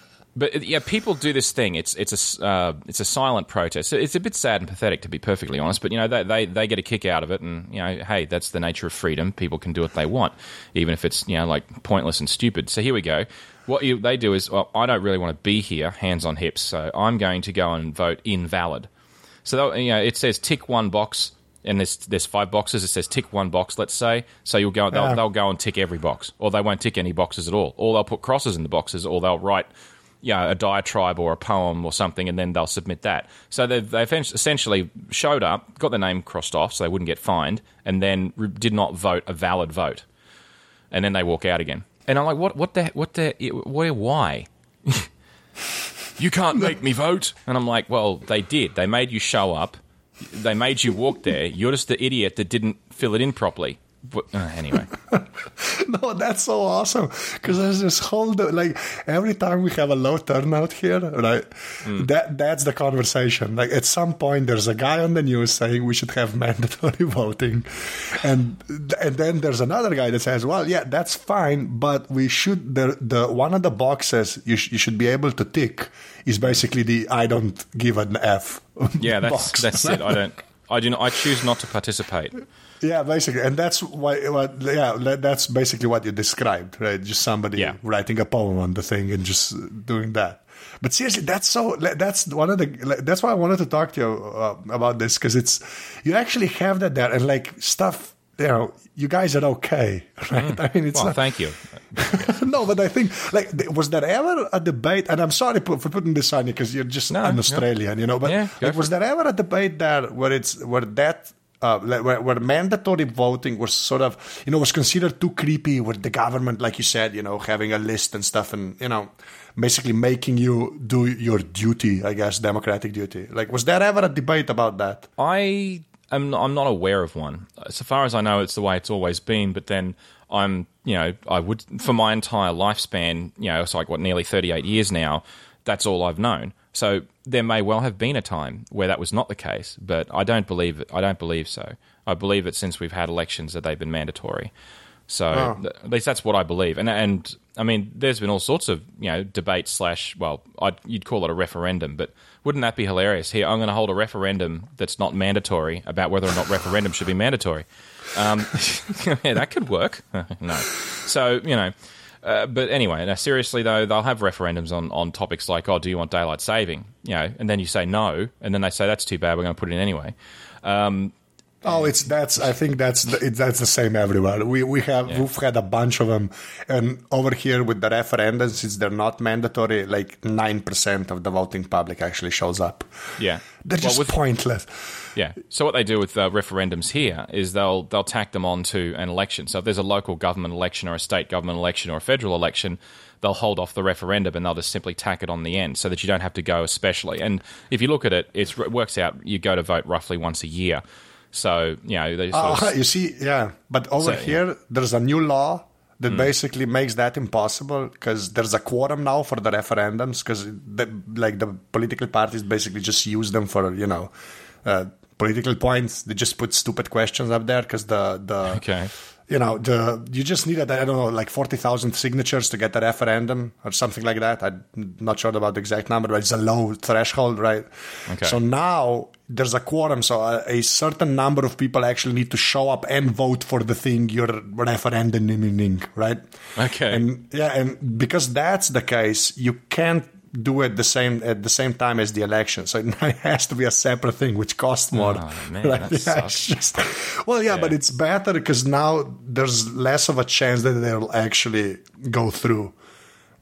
but yeah, people do this thing. It's it's a uh, it's a silent protest. It's a bit sad and pathetic, to be perfectly honest. But you know, they, they they get a kick out of it, and you know, hey, that's the nature of freedom. People can do what they want, even if it's you know like pointless and stupid. So here we go. What you, they do is, well, I don't really want to be here, hands on hips. So I'm going to go and vote invalid. So you know, it says tick one box, and there's there's five boxes. It says tick one box, let's say. So you'll go, they'll, Yeah. they'll go and tick every box, or they won't tick any boxes at all, or they'll put crosses in the boxes, or they'll write, you know, a diatribe or a poem or something, and then they'll submit that. So they've they've essentially showed up, got their name crossed off, so they wouldn't get fined, and then re- did not vote a valid vote, and then they walk out again. And I'm like, what what the what the where why? you can't make me vote. And I'm like, well, they did. They made you show up. They made you walk there. You're just the idiot that didn't fill it in properly. But, uh, anyway, No, that's so awesome because there's this whole like every time we have a low turnout here, right? Hmm. That that's the conversation. Like at some point, there's a guy on the news saying we should have mandatory voting, and and then there's another guy that says, well, yeah, that's fine, but we should the the one of the boxes you sh- you should be able to tick is basically the I don't give an F. yeah, that's box. that's it. I don't. I do. Not, I choose not to participate. Yeah, basically, and that's why. What, yeah, that- that's basically what you described, right? Just somebody Yeah. writing a poem on the thing and just doing that. But seriously, that's so. That's one of the. That's why I wanted to talk to you uh, about this because it's you actually have that there and like stuff. You know, you guys are okay, right? I mean, it's Well, not, thank you. no, but I think like was there ever a debate? And I'm sorry for, for putting this on you because you're just No, an no. Australian, you know. But Yeah, like, was there ever a debate there where it's where that uh, where, where mandatory voting was sort of you know was considered too creepy with the government, like you said, you know, having a list and stuff, and you know, basically making you do your duty, I guess, democratic duty. Like, was there ever a debate about that? I am I'm not aware of one. So far as I know, it's the way it's always been. But then I'm, you know, I would for my entire lifespan, you know, it's like what nearly 38 years now. That's all I've known. So there may well have been a time where that was not the case, but I don't believe it. I don't believe so. I believe that since we've had elections that they've been mandatory. So th- at least that's what I believe. And and I mean, there's been all sorts of you know debate slash well, I'd, you'd call it a referendum, but wouldn't that be hilarious? Here, I'm going to hold a referendum that's not mandatory about whether or not referendum should be mandatory. Um, yeah, that could work. no, so you know. Uh, but anyway, now seriously though, they'll have referendums on, on topics like, oh, do you want daylight saving? You know, and then you say no, and then they say that's too bad, we're going to put it in anyway. Oh, it's that's. I think that's the, it, that's the same everywhere. We we have we've had a bunch of them, and over here with the referendums, since they're not mandatory, like nine percent of the voting public actually shows up. Yeah, They're Well, just with- pointless. Yeah. So what they do with uh, referendums here is they'll they'll tack them onto an election. So if there's a local government election or a state government election or a federal election, they'll hold off the referendum and they'll just simply tack it on the end so that you don't have to go especially. And if you look at it, it works out. You go to vote roughly once a year. So you know they sort Oh, of, you see, yeah. But over So, here, there's a new law that basically makes that impossible because there's a quorum now for the referendums because like the political parties basically just use them for you know uh, political points. They just put stupid questions up there because the the Okay. You know the you just needed I don't know like forty thousand signatures to get the referendum or something like that. I'm not sure about the exact number, but it's a low threshold, right? Okay. So now there's a quorum, so a, a certain number of people actually need to show up and vote for the thing you're referenduming, right? Okay. And yeah, and because that's the case, you can't do it the same at the same time as the election. So it has to be a separate thing, which costs oh, more. Oh, man, it's just, well, yeah, but it's better because now there's less of a chance that they'll actually go through.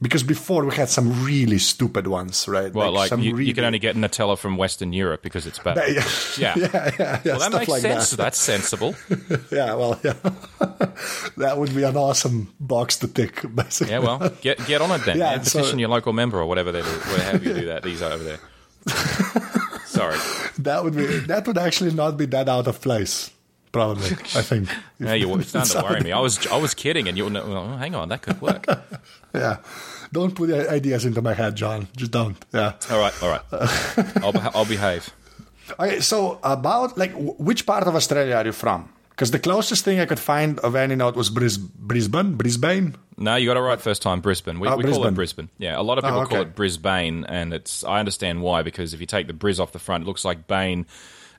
Because before we had some really stupid ones, right? Well, like, some you, really, you can only get Nutella from Western Europe because it's better. yeah, Yeah. yeah, yeah, yeah, Well, that makes like sense. that. That's sensible. Yeah, well, yeah, that would be an awesome box to tick, basically. Yeah, well, get get on it then. Yeah, petition your local member or whatever they do, whatever you do that. These are over there. Sorry. that would be that would actually not be that out of place, probably. I think. yeah, you're starting to worry me. I was I was kidding, and you're oh, hang on, that could work. Yeah, don't put ideas into my head, John. Just don't. Yeah. All right, all right. I'll I'll behave. Okay, so about like w- which part of Australia are you from? Because the closest thing I could find of any note was Bris- Brisbane, Brisbane. No, you got it right first time. Brisbane. We, Oh, we call Brisbane. it Brisbane. Yeah, a lot of ah, people Oh, call okay. it Brisbane, and it's I understand why because if you take the Bris off the front, it looks like Bane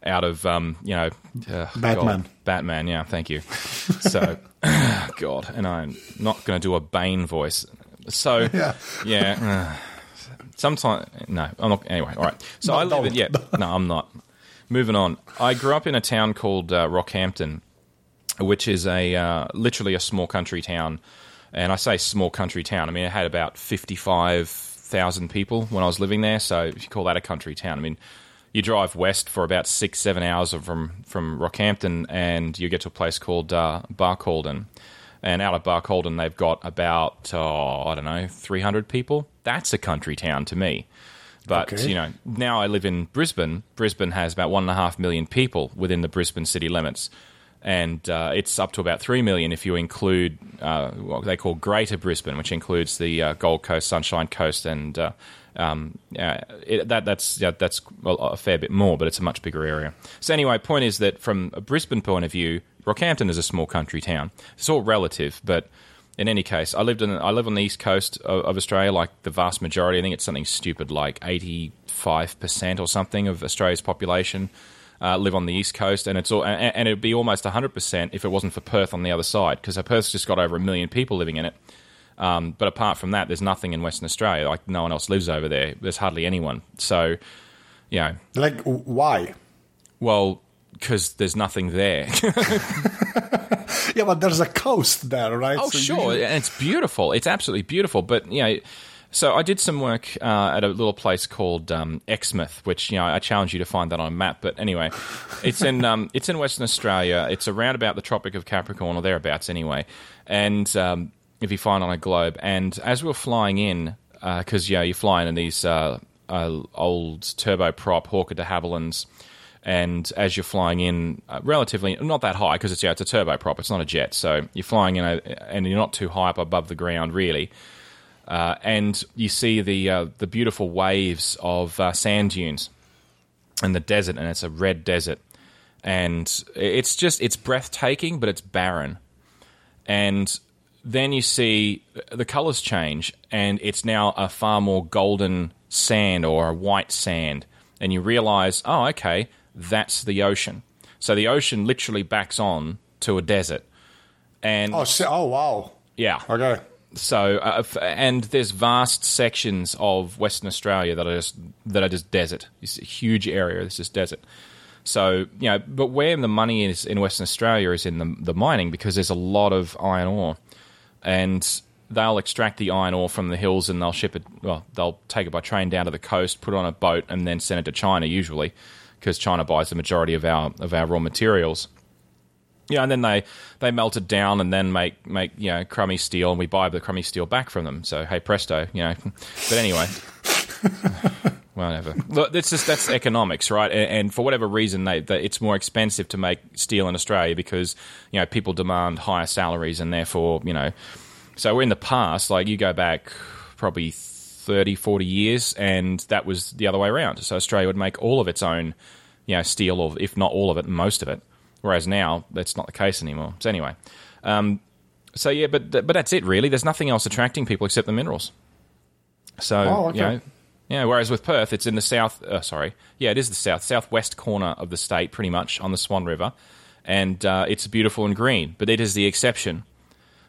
out of um, you know uh, Batman. God, Batman. Yeah, thank you. So, God, and I'm not going to do a Bane voice. So Yeah. yeah. uh, Sometimes no, I'm not. Anyway, all right. So No, I live in yeah. No, I'm not. Moving on. I grew up in a town called uh, Rockhampton, which is a uh, literally a small country town. And I say small country town. I mean, it had about fifty-five thousand people when I was living there. So if you call that a country town, I mean, you drive west for about six, seven hours from from Rockhampton, and you get to a place called uh, Barcaldine. And out of Barcaldine, they've got about oh, I don't know, three hundred people. That's a country town to me. But Okay. you know, now I live in Brisbane. Brisbane has about one and a half million people within the Brisbane city limits, and uh, it's up to about three million if you include uh, what they call Greater Brisbane, which includes the uh, Gold Coast, Sunshine Coast, and uh, um, uh, it, that that's yeah, that's a, a fair bit more, but it's a much bigger area. So anyway, point is that from a Brisbane point of view, Rockhampton is a small country town. It's all relative, but in any case, I lived in I live on the east coast of, of Australia, like the vast majority. I think it's something stupid, like eighty five percent or something of Australia's population uh, live on the east coast, and it's all and, and it'd be almost hundred percent if it wasn't for Perth on the other side, because Perth's just got over a million people living in it. Um, but apart from that, there's nothing in Western Australia. Like no one else lives over there. There's hardly anyone. So, you know, Like why? well, because there's nothing there. Yeah, but there's a coast there, right? Oh, So sure, usually- and it's beautiful. It's absolutely beautiful. But you know, so I did some work uh, at a little place called um, Exmouth, which you know I challenge you to find that on a map. But anyway, it's in um, it's in Western Australia. It's around about the Tropic of Capricorn or thereabouts, anyway. And um, if you find on a globe, and as we were flying in, because yeah, you're flying in these uh, uh, old turboprop Hawker de Havillands and as you're flying in uh, relatively not that high because it's yeah it's a turboprop it's not a jet. So you're flying in a, and you're not too high up above the ground really. Uh, and you see the uh, the beautiful waves of uh, sand dunes and the desert and it's a red desert. And it's just it's breathtaking but it's barren. And then you see the colors change and it's now a far more golden sand or a white sand and you realize oh okay that's the ocean so the ocean literally backs on to a desert and Oh, si- oh wow. yeah Okay. so uh, and there's vast sections of Western Australia that are just that are just desert. It's a huge area. It's just desert. So you know, but where the money is in Western Australia is in the the mining because there's a lot of iron ore, and they'll extract the iron ore from the hills and they'll ship it. Well, they'll take it by train down to the coast, put it on a boat, and then send it to China usually, because China buys the majority of our of our raw materials. Yeah, and then they, they melt it down and then make make you know crummy steel, and we buy the crummy steel back from them. So hey presto, you know. But anyway, whatever. Look, that's just that's economics, right? And, and for whatever reason, they, they it's more expensive to make steel in Australia because you know people demand higher salaries, and therefore you know So in the past, like you go back probably 30, 40 years, and that was the other way around. So Australia would make all of its own, you know, steel, or if not all of it, most of it. Whereas now that's not the case anymore. So anyway, um, so yeah, but but that's it really. There's nothing else attracting people except the minerals. So Oh, okay. you know, yeah. Whereas with Perth, it's in the south. Uh, sorry, yeah, it is the south southwest corner of the state, pretty much on the Swan River, and uh, it's beautiful and green. But it is the exception.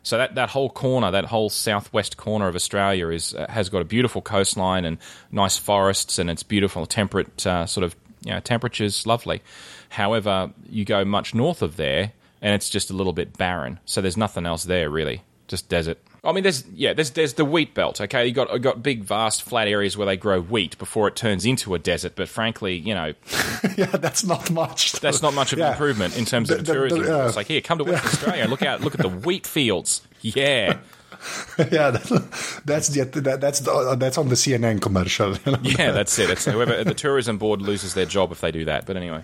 So that, that whole corner, that whole southwest corner of Australia, is uh, has got a beautiful coastline and nice forests, and it's beautiful, temperate uh, sort of you know, temperatures, lovely. However, you go much north of there, and it's just a little bit barren. So there's nothing else there really, just desert. I mean, there's yeah, there's there's the wheat belt. Okay, you got you got big, vast, flat areas where they grow wheat before it turns into a desert. But frankly, you know, yeah, that's not much. that's not much of an improvement in terms of The- tourism. the- uh, it's like here, come to Western Australia, look out, look at the wheat fields. Yeah. yeah, that, that's the that, that's the, that's on the CNN commercial. Yeah, that's it. It's whoever the tourism board loses their job if they do that. But anyway,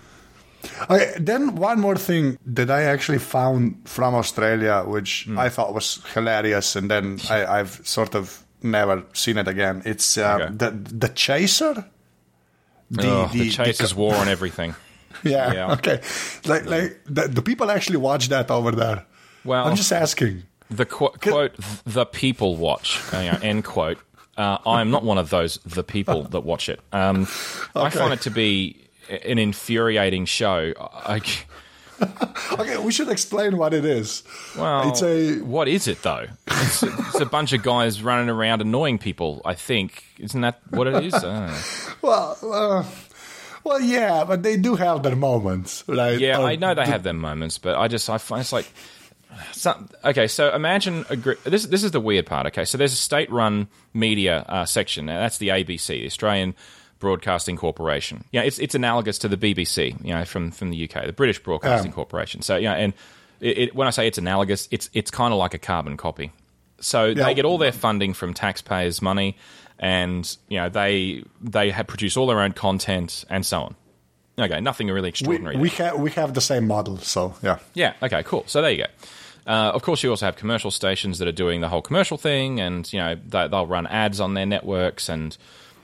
Okay, then one more thing that I actually found from Australia, which Hmm. I thought was hilarious, and then I, I've sort of never seen it again. It's uh, Okay. the the chaser. The, oh, the, Chasers war on everything. yeah, yeah. Okay. Like like the, do people actually watch that over there? Well- I'm just asking. The qu- quote, "the people watch," you know, end quote. Uh, I'm not one of those the people that watch it. Um, I find it to be an infuriating show. I, Okay, we should explain what it is. well, it's a what is it though? It's, it's a bunch of guys running around annoying people. I think isn't that what it is? I don't know. well, uh, well, yeah, but they do have their moments, right? Yeah, Or I know they have their moments, but I just I find it's like some, okay. So imagine a gr- this. This is the weird part. Okay, so there's a state-run media uh, section. Now, that's the ABC, the Australian Broadcasting Corporation. Yeah, it's it's analogous to the BBC. You know, from from the UK, the British Broadcasting Um. Corporation. So yeah, and it, it, when I say it's analogous, it's it's kind of like a carbon copy. So Yeah. they get all their funding from taxpayers' money, and you know they they have produce all their own content and so on. Okay, nothing really we extraordinary. we have we have the same model, so yeah. Yeah. Okay. Cool. So there you go. Uh, of course, you also have commercial stations that are doing the whole commercial thing, and you know they, they'll run ads on their networks and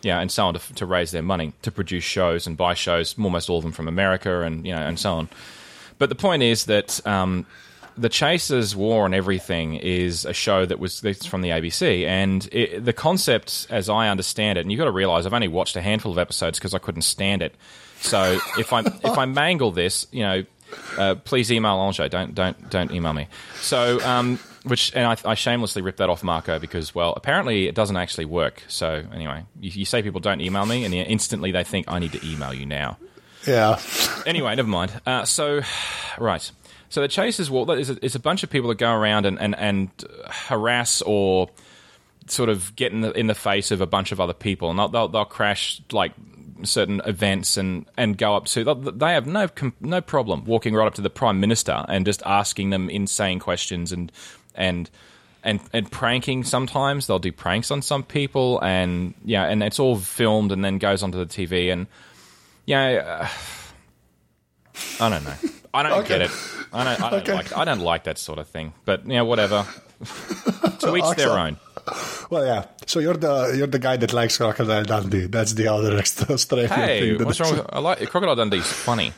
yeah, and so on to, to raise their money to produce shows and buy shows. Almost all of them from America, and you know, and so on. But the point is that um, the Chasers War on Everything is a show that was that's from the ABC, and it, the concept, as I understand it, and you've got to realize I've only watched a handful of episodes because I couldn't stand it. So if I if I mangle this, you know, uh, please email Ange. Don't don't don't email me. So um, which and I, I shamelessly ripped that off Marco because well apparently it doesn't actually work. So anyway, you, you say people don't email me, and instantly they think I need to email you now Yeah. anyway, never mind. Uh, so, right. So the Chasers is a, is a bunch of people that go around and, and, and harass or sort of get in the, in the face of a bunch of other people, and they'll, they'll, they'll crash like certain events and, and go up to. They have no no problem walking right up to the prime minister and just asking them insane questions and and. And, and pranking sometimes they'll do pranks on some people and yeah and it's all filmed and then goes onto the TV and yeah uh, I don't know. I don't Okay. get it. I don't. I don't Okay. like. I don't like that sort of thing. But you know, whatever. to each their own. Well, yeah. So you're the you're the guy that likes Crocodile Dundee. That's the other extra Australian Hey, thing. what's wrong? With, I like Crocodile Dundee's funny.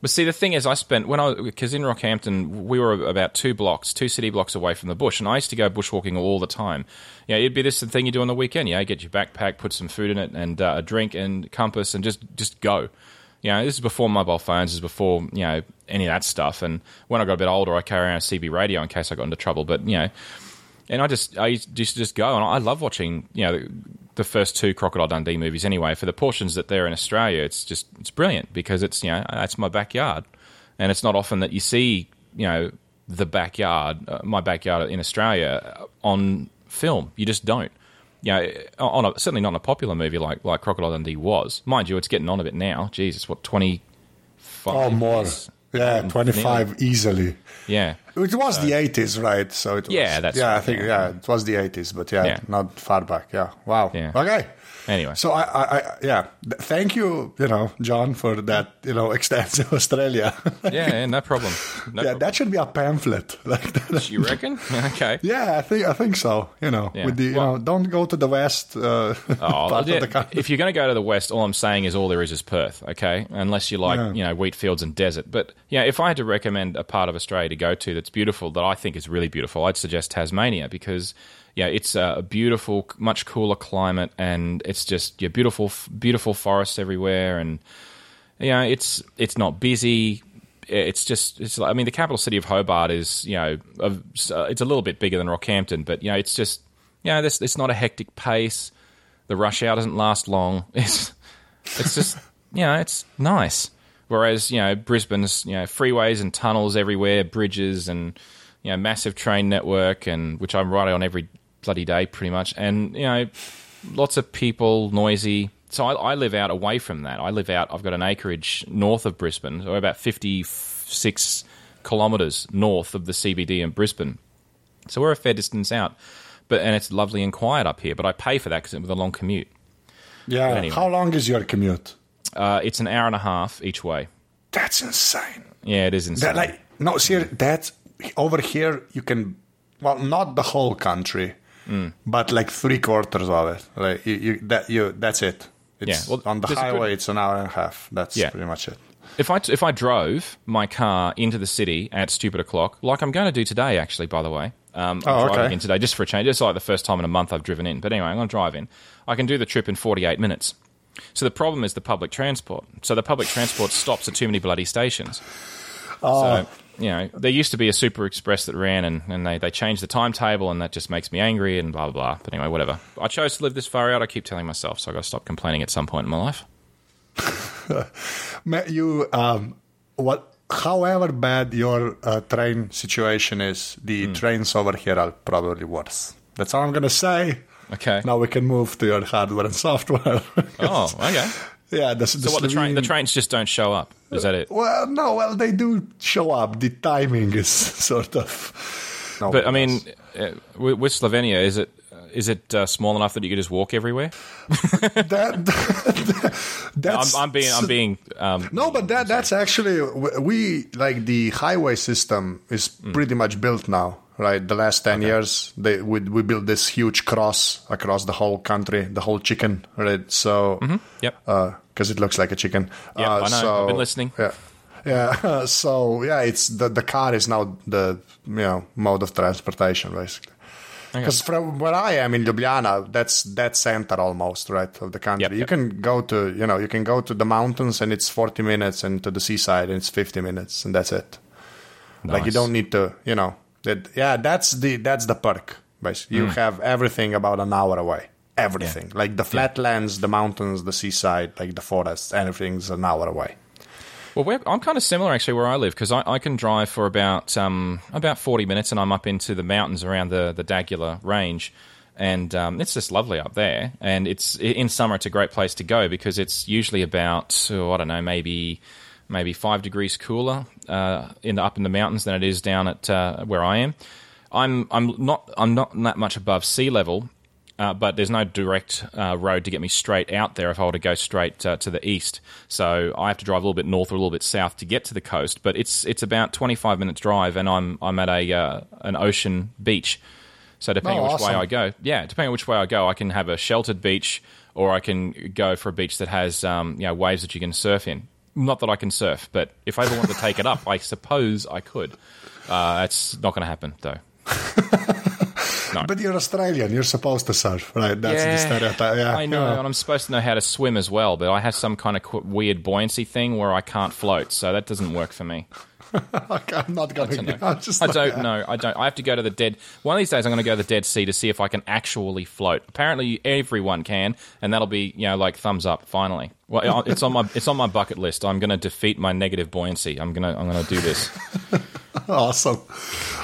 But see, the thing is, I spent when I because in Rockhampton we were about two blocks, two city blocks away from the bush, and I used to go bushwalking all the time. Yeah, it'd be this thing you do on the weekend. Yeah, get your backpack, put some food in it, and uh, a drink and compass, and just just go. You know, this is before mobile phones. This is before you know any of that stuff. And when I got a bit older, I carry around a CB radio in case I got into trouble. But you know, and I just I used to just go, and I love watching you know the first two Crocodile Dundee movies. Anyway, for the portions that they're in Australia, it's just it's brilliant because it's you know that's my backyard, and it's not often that you see you know the backyard, uh, my backyard in Australia on film. You just don't. You know, on a, certainly not in a popular movie like like Crocodile Dundee was. Mind you, it's getting on a bit now. Jesus, what twenty five? Oh, more. Yeah, twenty five easily. yeah. It was the 80s, right? So it was, Yeah, that's yeah. I think yeah. yeah. it was the 80s, but yeah, Yeah. not far back. Yeah. Wow. Yeah. Okay. Anyway. So I, I, I yeah. Thank you, you know, John, for that, you know, extensive Australia. Yeah, yeah, no problem. No yeah, problem. that should be a pamphlet. Like. You reckon? Okay. Yeah, I think I think so. You know, Yeah. with the you Well- know, don't go to the west uh, Oh, part yeah, of the country. if you're going to go to the west, all I'm saying is all there is is Perth, okay? Unless you like, Yeah. you know, wheat fields and desert. But yeah, if I had to recommend a part of Australia to go to that's beautiful, that I think is really beautiful, I'd suggest Tasmania because yeah, it's a beautiful, much cooler climate, and it's just yeah, beautiful, beautiful forests everywhere, and you know, it's it's not busy. It's just it's. like- I mean, the capital city of Hobart is you know, uh, it's a little bit bigger than Rockhampton, but you know, it's just you know, this it's not a hectic pace. The rush hour doesn't last long. It's it's just you know, it's nice. Whereas you know, Brisbane's you know, freeways and tunnels everywhere, bridges and you know, massive train network, and which I'm riding on every bloody day, pretty much, and you know, lots of people, noisy. So I, I live out away from that. I live out. I've got an acreage north of Brisbane, so about fifty-six kilometres north of the CBD in Brisbane. So we're a fair distance out, but and it's lovely and quiet up here. But I pay for that because it's with a long commute. yeah. anyway. How long is your commute? Uh, it's an hour and a half each way. That's insane. Yeah, it is insane. That like no, ser that over here you can, well, not the whole country, Mm. but like three quarters of it. Like you, you that you that's it. It's, Yeah, well, on the highway, good- it's an hour and a half. That's Yeah. pretty much it. if I if I drove my car into the city at stupid o'clock, like I'm going to do today, actually, by the way. Um, I'm Oh, driving okay. in today just for a change. It's like the first time in a month I've driven in. But anyway, I'm going to drive in. I can do the trip in 48 minutes. So the problem is the public transport. So the public transport stops at too many bloody stations. Oh. So, you know, there used to be a Super Express that ran and, and they, they changed the timetable and that just makes me angry and blah, blah, blah. But anyway, whatever. I chose to live this far out. I keep telling myself, so i got to stop complaining at some point in my life. Ma- You um, what? However bad your uh, train situation is, the Hmm. trains over here are probably worse. That's all I'm gonna say. Okay. Now we can move to your hardware and software. Oh, okay. yeah. The, So what the train the trains just don't show up. Is that it? Well, no, well, they do show up. The timing is sort of. No, But I mean, uh, with, with Slovenia, is it is it uh, small enough that you could just walk everywhere? that, I'm. I'm being I'm being um, no, but that that's actually we like the highway system is Mm. pretty much built now, right? The last ten years, they we we built this huge cross across the whole country, the whole chicken, right? So, yep. Because it looks like a chicken. Yep, Uh, I know. so- I've been listening. Yeah. Yeah, so yeah, it's the the car is now the you know mode of transportation basically. Because from where I am in Ljubljana, that's that center almost right of the country. Yep, you yep. can go to you know you can go to the mountains and it's forty minutes, and to the seaside and it's fifty minutes, and that's it. Like you don't need to you know that yeah that's the that's the perk. Basically, Hmm. you have everything about an hour away. Everything like the flatlands, the mountains, the seaside, like the forests, everything's an hour away. Well, we're, I'm kind of similar actually where I live because I, I can drive for about um, about 40 minutes and I'm up into the mountains around the the D'Aguilar Range, and um, it's just lovely up there. And it's in summer, it's a great place to go because it's usually about oh, I don't know maybe maybe five degrees cooler uh, in the, up in the mountains than it is down at uh, where I am. I'm I'm not I'm not that much above sea level, uh, but there's no direct uh, road to get me straight out there if I were to go straight uh, to the east. So I have to drive a little bit north or a little bit south to get to the coast. But it's it's about 25 minutes drive, and I'm I'm at a uh, an ocean beach. So depending Oh, on which way. I go, yeah, depending on which way I go, I can have a sheltered beach, or I can go for a beach that has um, you know waves that you can surf in. Not that I can surf, but if I ever want to take it up, I suppose I could. Uh, that's not going to happen though. But you're Australian. You're supposed to surf, right? That's the stereotype. Yeah, I know, yeah. and I'm supposed to know how to swim as well, but I have some kind of qu- weird buoyancy thing where I can't float, so that doesn't work for me. I'm not going know. to. I'm just I like- don't know. I don't. I have to go to the dead. One of these days, I'm going to go to the Dead Sea to see if I can actually float. Apparently, everyone can, and that'll be you know like thumbs up. Finally, well, it's on my it's on my bucket list. I'm going to defeat my negative buoyancy. I'm gonna I'm going to do this. Awesome.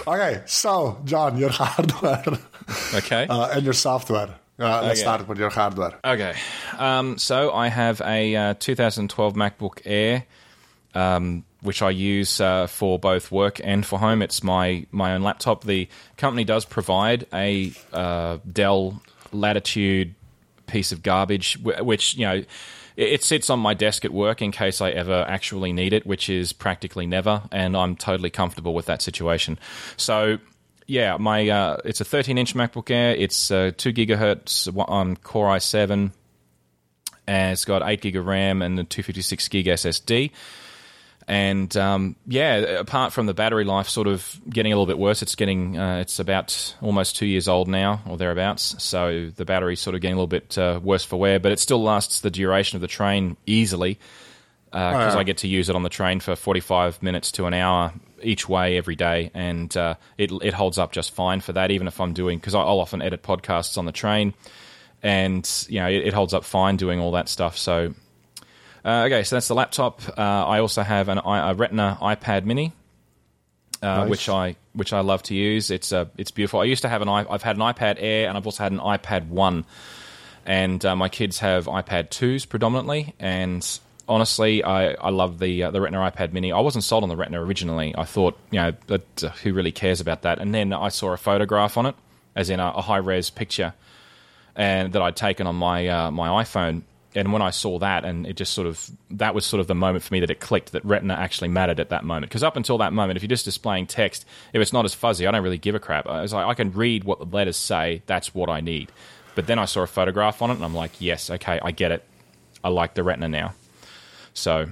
Okay, so John, your hardware Okay. uh, and your software. Uh, let's Okay. start with your hardware. Okay. Um, so I have a uh, 2012 MacBook Air. Um, which I use uh, for both work and for home. It's my my own laptop. The company does provide a uh, Dell Latitude piece of garbage, which you know it- it sits on my desk at work in case I ever actually need it, which is practically never, and I'm totally comfortable with that situation. So. Yeah, my uh, it's a 13 inch MacBook Air. It's uh, two gigahertz on Core i7, and it's got eight gig of RAM and a 256 gig SSD. And um, yeah, apart from the battery life sort of getting a little bit worse, it's getting uh, it's about almost two years old now or thereabouts. So the battery's sort of getting a little bit uh, worse for wear, but it still lasts the duration of the train easily because Oh, yeah. I get to use it on the train for 45 minutes to an hour each way every day, and uh, it it holds up just fine for that. Even if I'm doing because I'll often edit podcasts on the train, and you know it, it holds up fine doing all that stuff. So uh, okay, so that's the laptop. Uh, I also have an i- a Retina iPad Mini, uh, Nice. which I which I love to use. It's uh, it's beautiful. I used to have an i I've had an iPad Air, and I've also had an iPad One, and uh, my kids have iPad twos predominantly. And honestly, I, I love the uh, the Retina iPad Mini. I wasn't sold on the Retina originally. I thought you know that, uh, who really cares about that? And then I saw a photograph on it, as in a, a high res picture, and that I'd taken on my uh, my iPhone. And when I saw that, and it just sort of that was sort of the moment for me that it clicked that Retina actually mattered at that moment. Because up until that moment, if you're just displaying text, if it's not as fuzzy, I don't really give a crap. I was like, I can read what the letters say. That's what I need. But then I saw a photograph on it, and I'm like, yes, okay, I get it. I like the Retina now. So,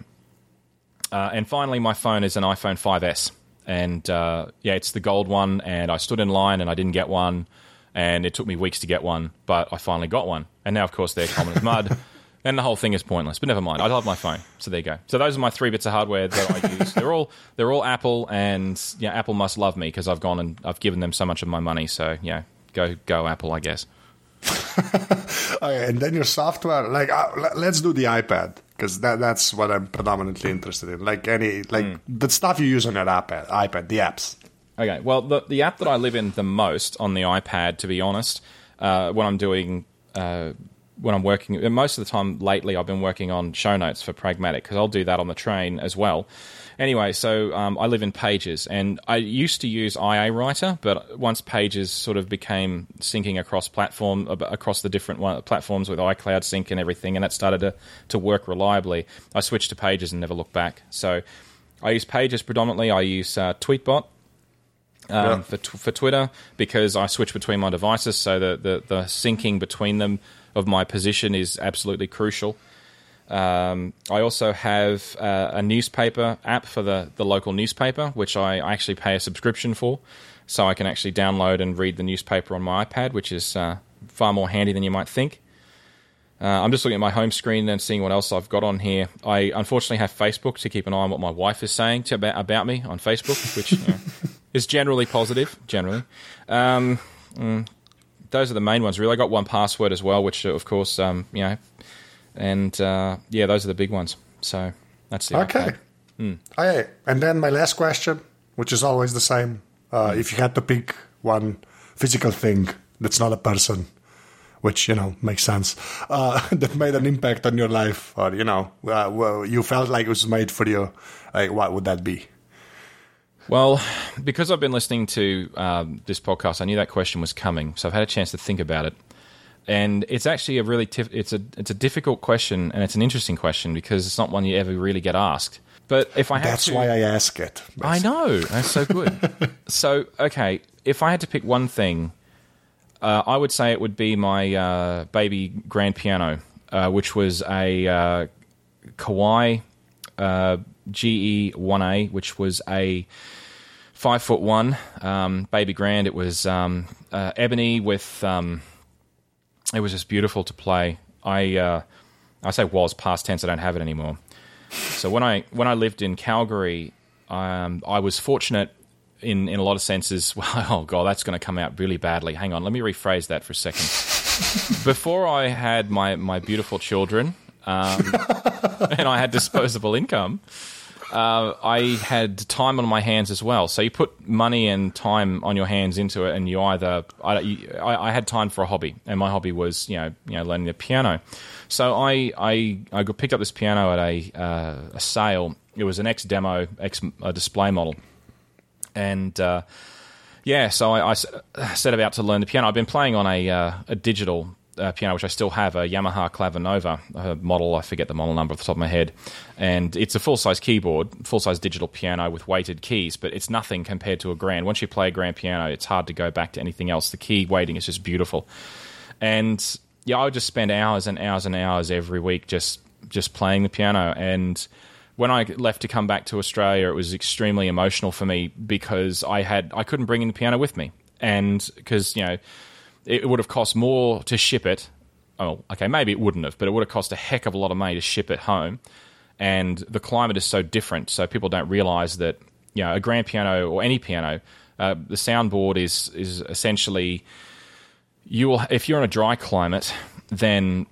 uh, and finally, my phone is an iPhone 5S, and uh, yeah, it's the gold one. And I stood in line, and I didn't get one, and it took me weeks to get one, but I finally got one. And now, of course, they're common as mud, and the whole thing is pointless. But never mind, I love my phone. So there you go. So those are my three bits of hardware that I use. they're all they're all Apple, and yeah, Apple must love me because I've gone and I've given them so much of my money. So yeah, go go Apple, I guess. Okay, and then your software, like, uh, let's do the iPad because that, that's what I'm predominantly interested in. Like any, like Hmm. the stuff you use on your iPad, iPad, the apps. Okay, well, the the app that I live in the most on the iPad, to be honest, uh, when I'm doing uh, when I'm working, and most of the time lately, I've been working on show notes for Pragmatic because I'll do that on the train as well. Anyway, so um, I live in Pages, and I used to use IA Writer, but once Pages sort of became syncing across platform across the different one, platforms with iCloud Sync and everything, and that started to to work reliably, I switched to Pages and never looked back. So I use Pages predominantly. I use uh, Tweetbot um, Yeah. for tw- for Twitter because I switch between my devices, so the, the the syncing between them of my position is absolutely crucial. Um, I also have uh, a newspaper app for the, the local newspaper, which I actually pay a subscription for, so I can actually download and read the newspaper on my iPad, which is uh, far more handy than you might think. Uh, I'm just looking at my home screen and seeing what else I've got on here. I unfortunately have Facebook to keep an eye on what my wife is saying to, about, about me on Facebook, which you know, is generally positive. Generally, um, mm, those are the main ones. Really, I got 1Password as well, which of course, um, you know, and uh, yeah, those are the big ones. So that's the Okay. Hmm. Okay, and then my last question, which is always the same. Uh, Hmm. If you had to pick one physical thing that's not a person, which, you know, makes sense, uh, that made an impact on your life, or, you know, uh, well, you felt like it was made for you, like, what would that be? Well, because I've been listening to um, this podcast, I knew that question was coming, so I've had a chance to think about it. And it's actually a really tif- it's a it's a difficult question, and it's an interesting question because it's not one you ever really get asked. But if I had That's to, why I ask it. I know that's so good. so okay, if I had to pick one thing, uh, I would say it would be my uh, baby grand piano, uh, which was a uh, Kawai uh, GE one A, which was a five foot one um, baby grand. It was um, uh, ebony with. Um, it was just beautiful to play. I uh, I say was past tense. I don't have it anymore. So when I when I lived in Calgary, um, I was fortunate in in a lot of senses. Well, oh god, that's going to come out really badly. Hang on, let me rephrase that for a second. Before I had my my beautiful children, um, and I had disposable income. Uh, I had time on my hands as well. So you put money and time on your hands into it, and you either I, I, I had time for a hobby, and my hobby was you know you know learning the piano. So I I, I picked up this piano at a uh, a sale it was an ex demo, ex uh, display model, and uh, yeah, so I, I, set about to learn the piano. I've been playing on a uh, a digital uh, piano, which I still have, a Yamaha Clavinova a model. I forget the model number off the top of my head, and it's a full size keyboard, full size digital piano with weighted keys. But it's nothing compared to a grand. Once you play a grand piano, it's hard to go back to anything else. The key weighting is just beautiful, and yeah, I would just spend hours and hours and hours every week just just playing the piano and when I left to come back to Australia, it was extremely emotional for me because I had I couldn't bring in the piano with me, and because you know it would have cost more to ship it. Oh, okay, maybe it wouldn't have, but it would have cost a heck of a lot of money to ship it home. And the climate is so different, so people don't realize that you know a grand piano or any piano, uh, the soundboard is is essentially you will if you're in a dry climate, then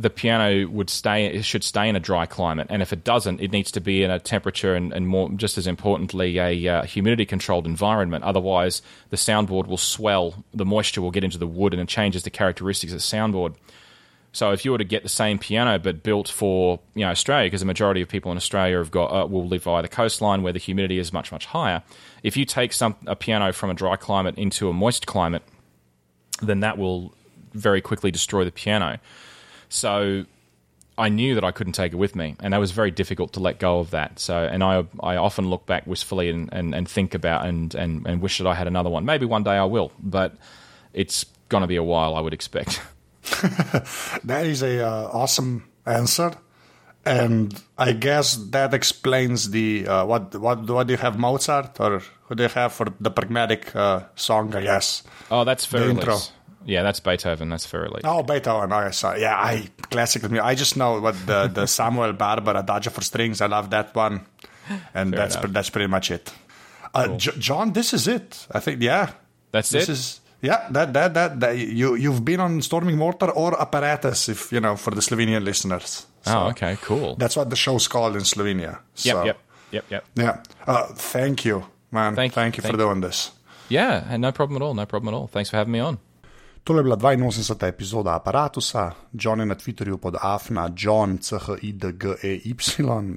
the piano would stay it should stay in a dry climate, and if it doesn't, it needs to be in a temperature and, and more just as importantly a uh, humidity controlled environment. Otherwise, the soundboard will swell, the moisture will get into the wood, and it changes the characteristics of the soundboard. So if you were to get the same piano but built for you know Australia, because the majority of people in Australia have got uh, will live by the coastline where the humidity is much much higher. If you take some a piano from a dry climate into a moist climate, then that will very quickly destroy the piano. So I knew that I couldn't take it with me, and that was very difficult to let go of that. So, and I I often look back wistfully and, and, and think about and, and, and wish that I had another one. Maybe one day I will, but it's going to be a while, I would expect. that is a uh, awesome answer, and I guess that explains the uh, what what what do you have Mozart or who do you have for the pragmatic uh, song? I guess. Oh, that's for the intro. Yeah, that's Beethoven. That's Elise. Oh, Beethoven. Oh, sorry. Yeah, I classical music. I just know what the, the Samuel Barber Adagio for strings. I love that one, and Fair that's that's pretty much it. Uh, cool. J- John, this is it. I think. Yeah, that's this it. Is, yeah, that, that that that you you've been on Storming Mortar or Apparatus, if you know, for the Slovenian listeners. So oh, okay, cool. That's what the show's called in Slovenia. So, yep, yep, yep, yep. Yeah. Uh, thank you, man. Thank, thank you thank for doing this. Yeah, and no problem at all. No problem at all. Thanks for having me on. Tole je bila 82. epizoda aparata, John je na Twitterju pod afna, John, CHIDGEY,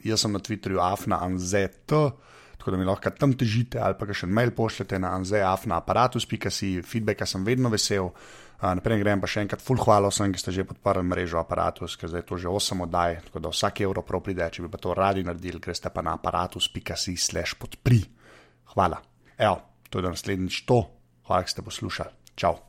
jaz sem na Twitterju afna, anzet, tako da mi lahko tam težite ali pa še mail pošljete na anzeafna aparatus.si, feedbacka sem vedno vesel. Naprej grem pa še enkrat, full hvala vsem, ki ste že podprli mrežo aparatus, ker zdaj to že 8 oddaj, tako da vsak evro prav pride, če bi pa to radi naredili, greste pa na aparatus.si slash podpri. Hvala. Evo, to je do naslednjič to, hvala, da ste poslušali. Čau.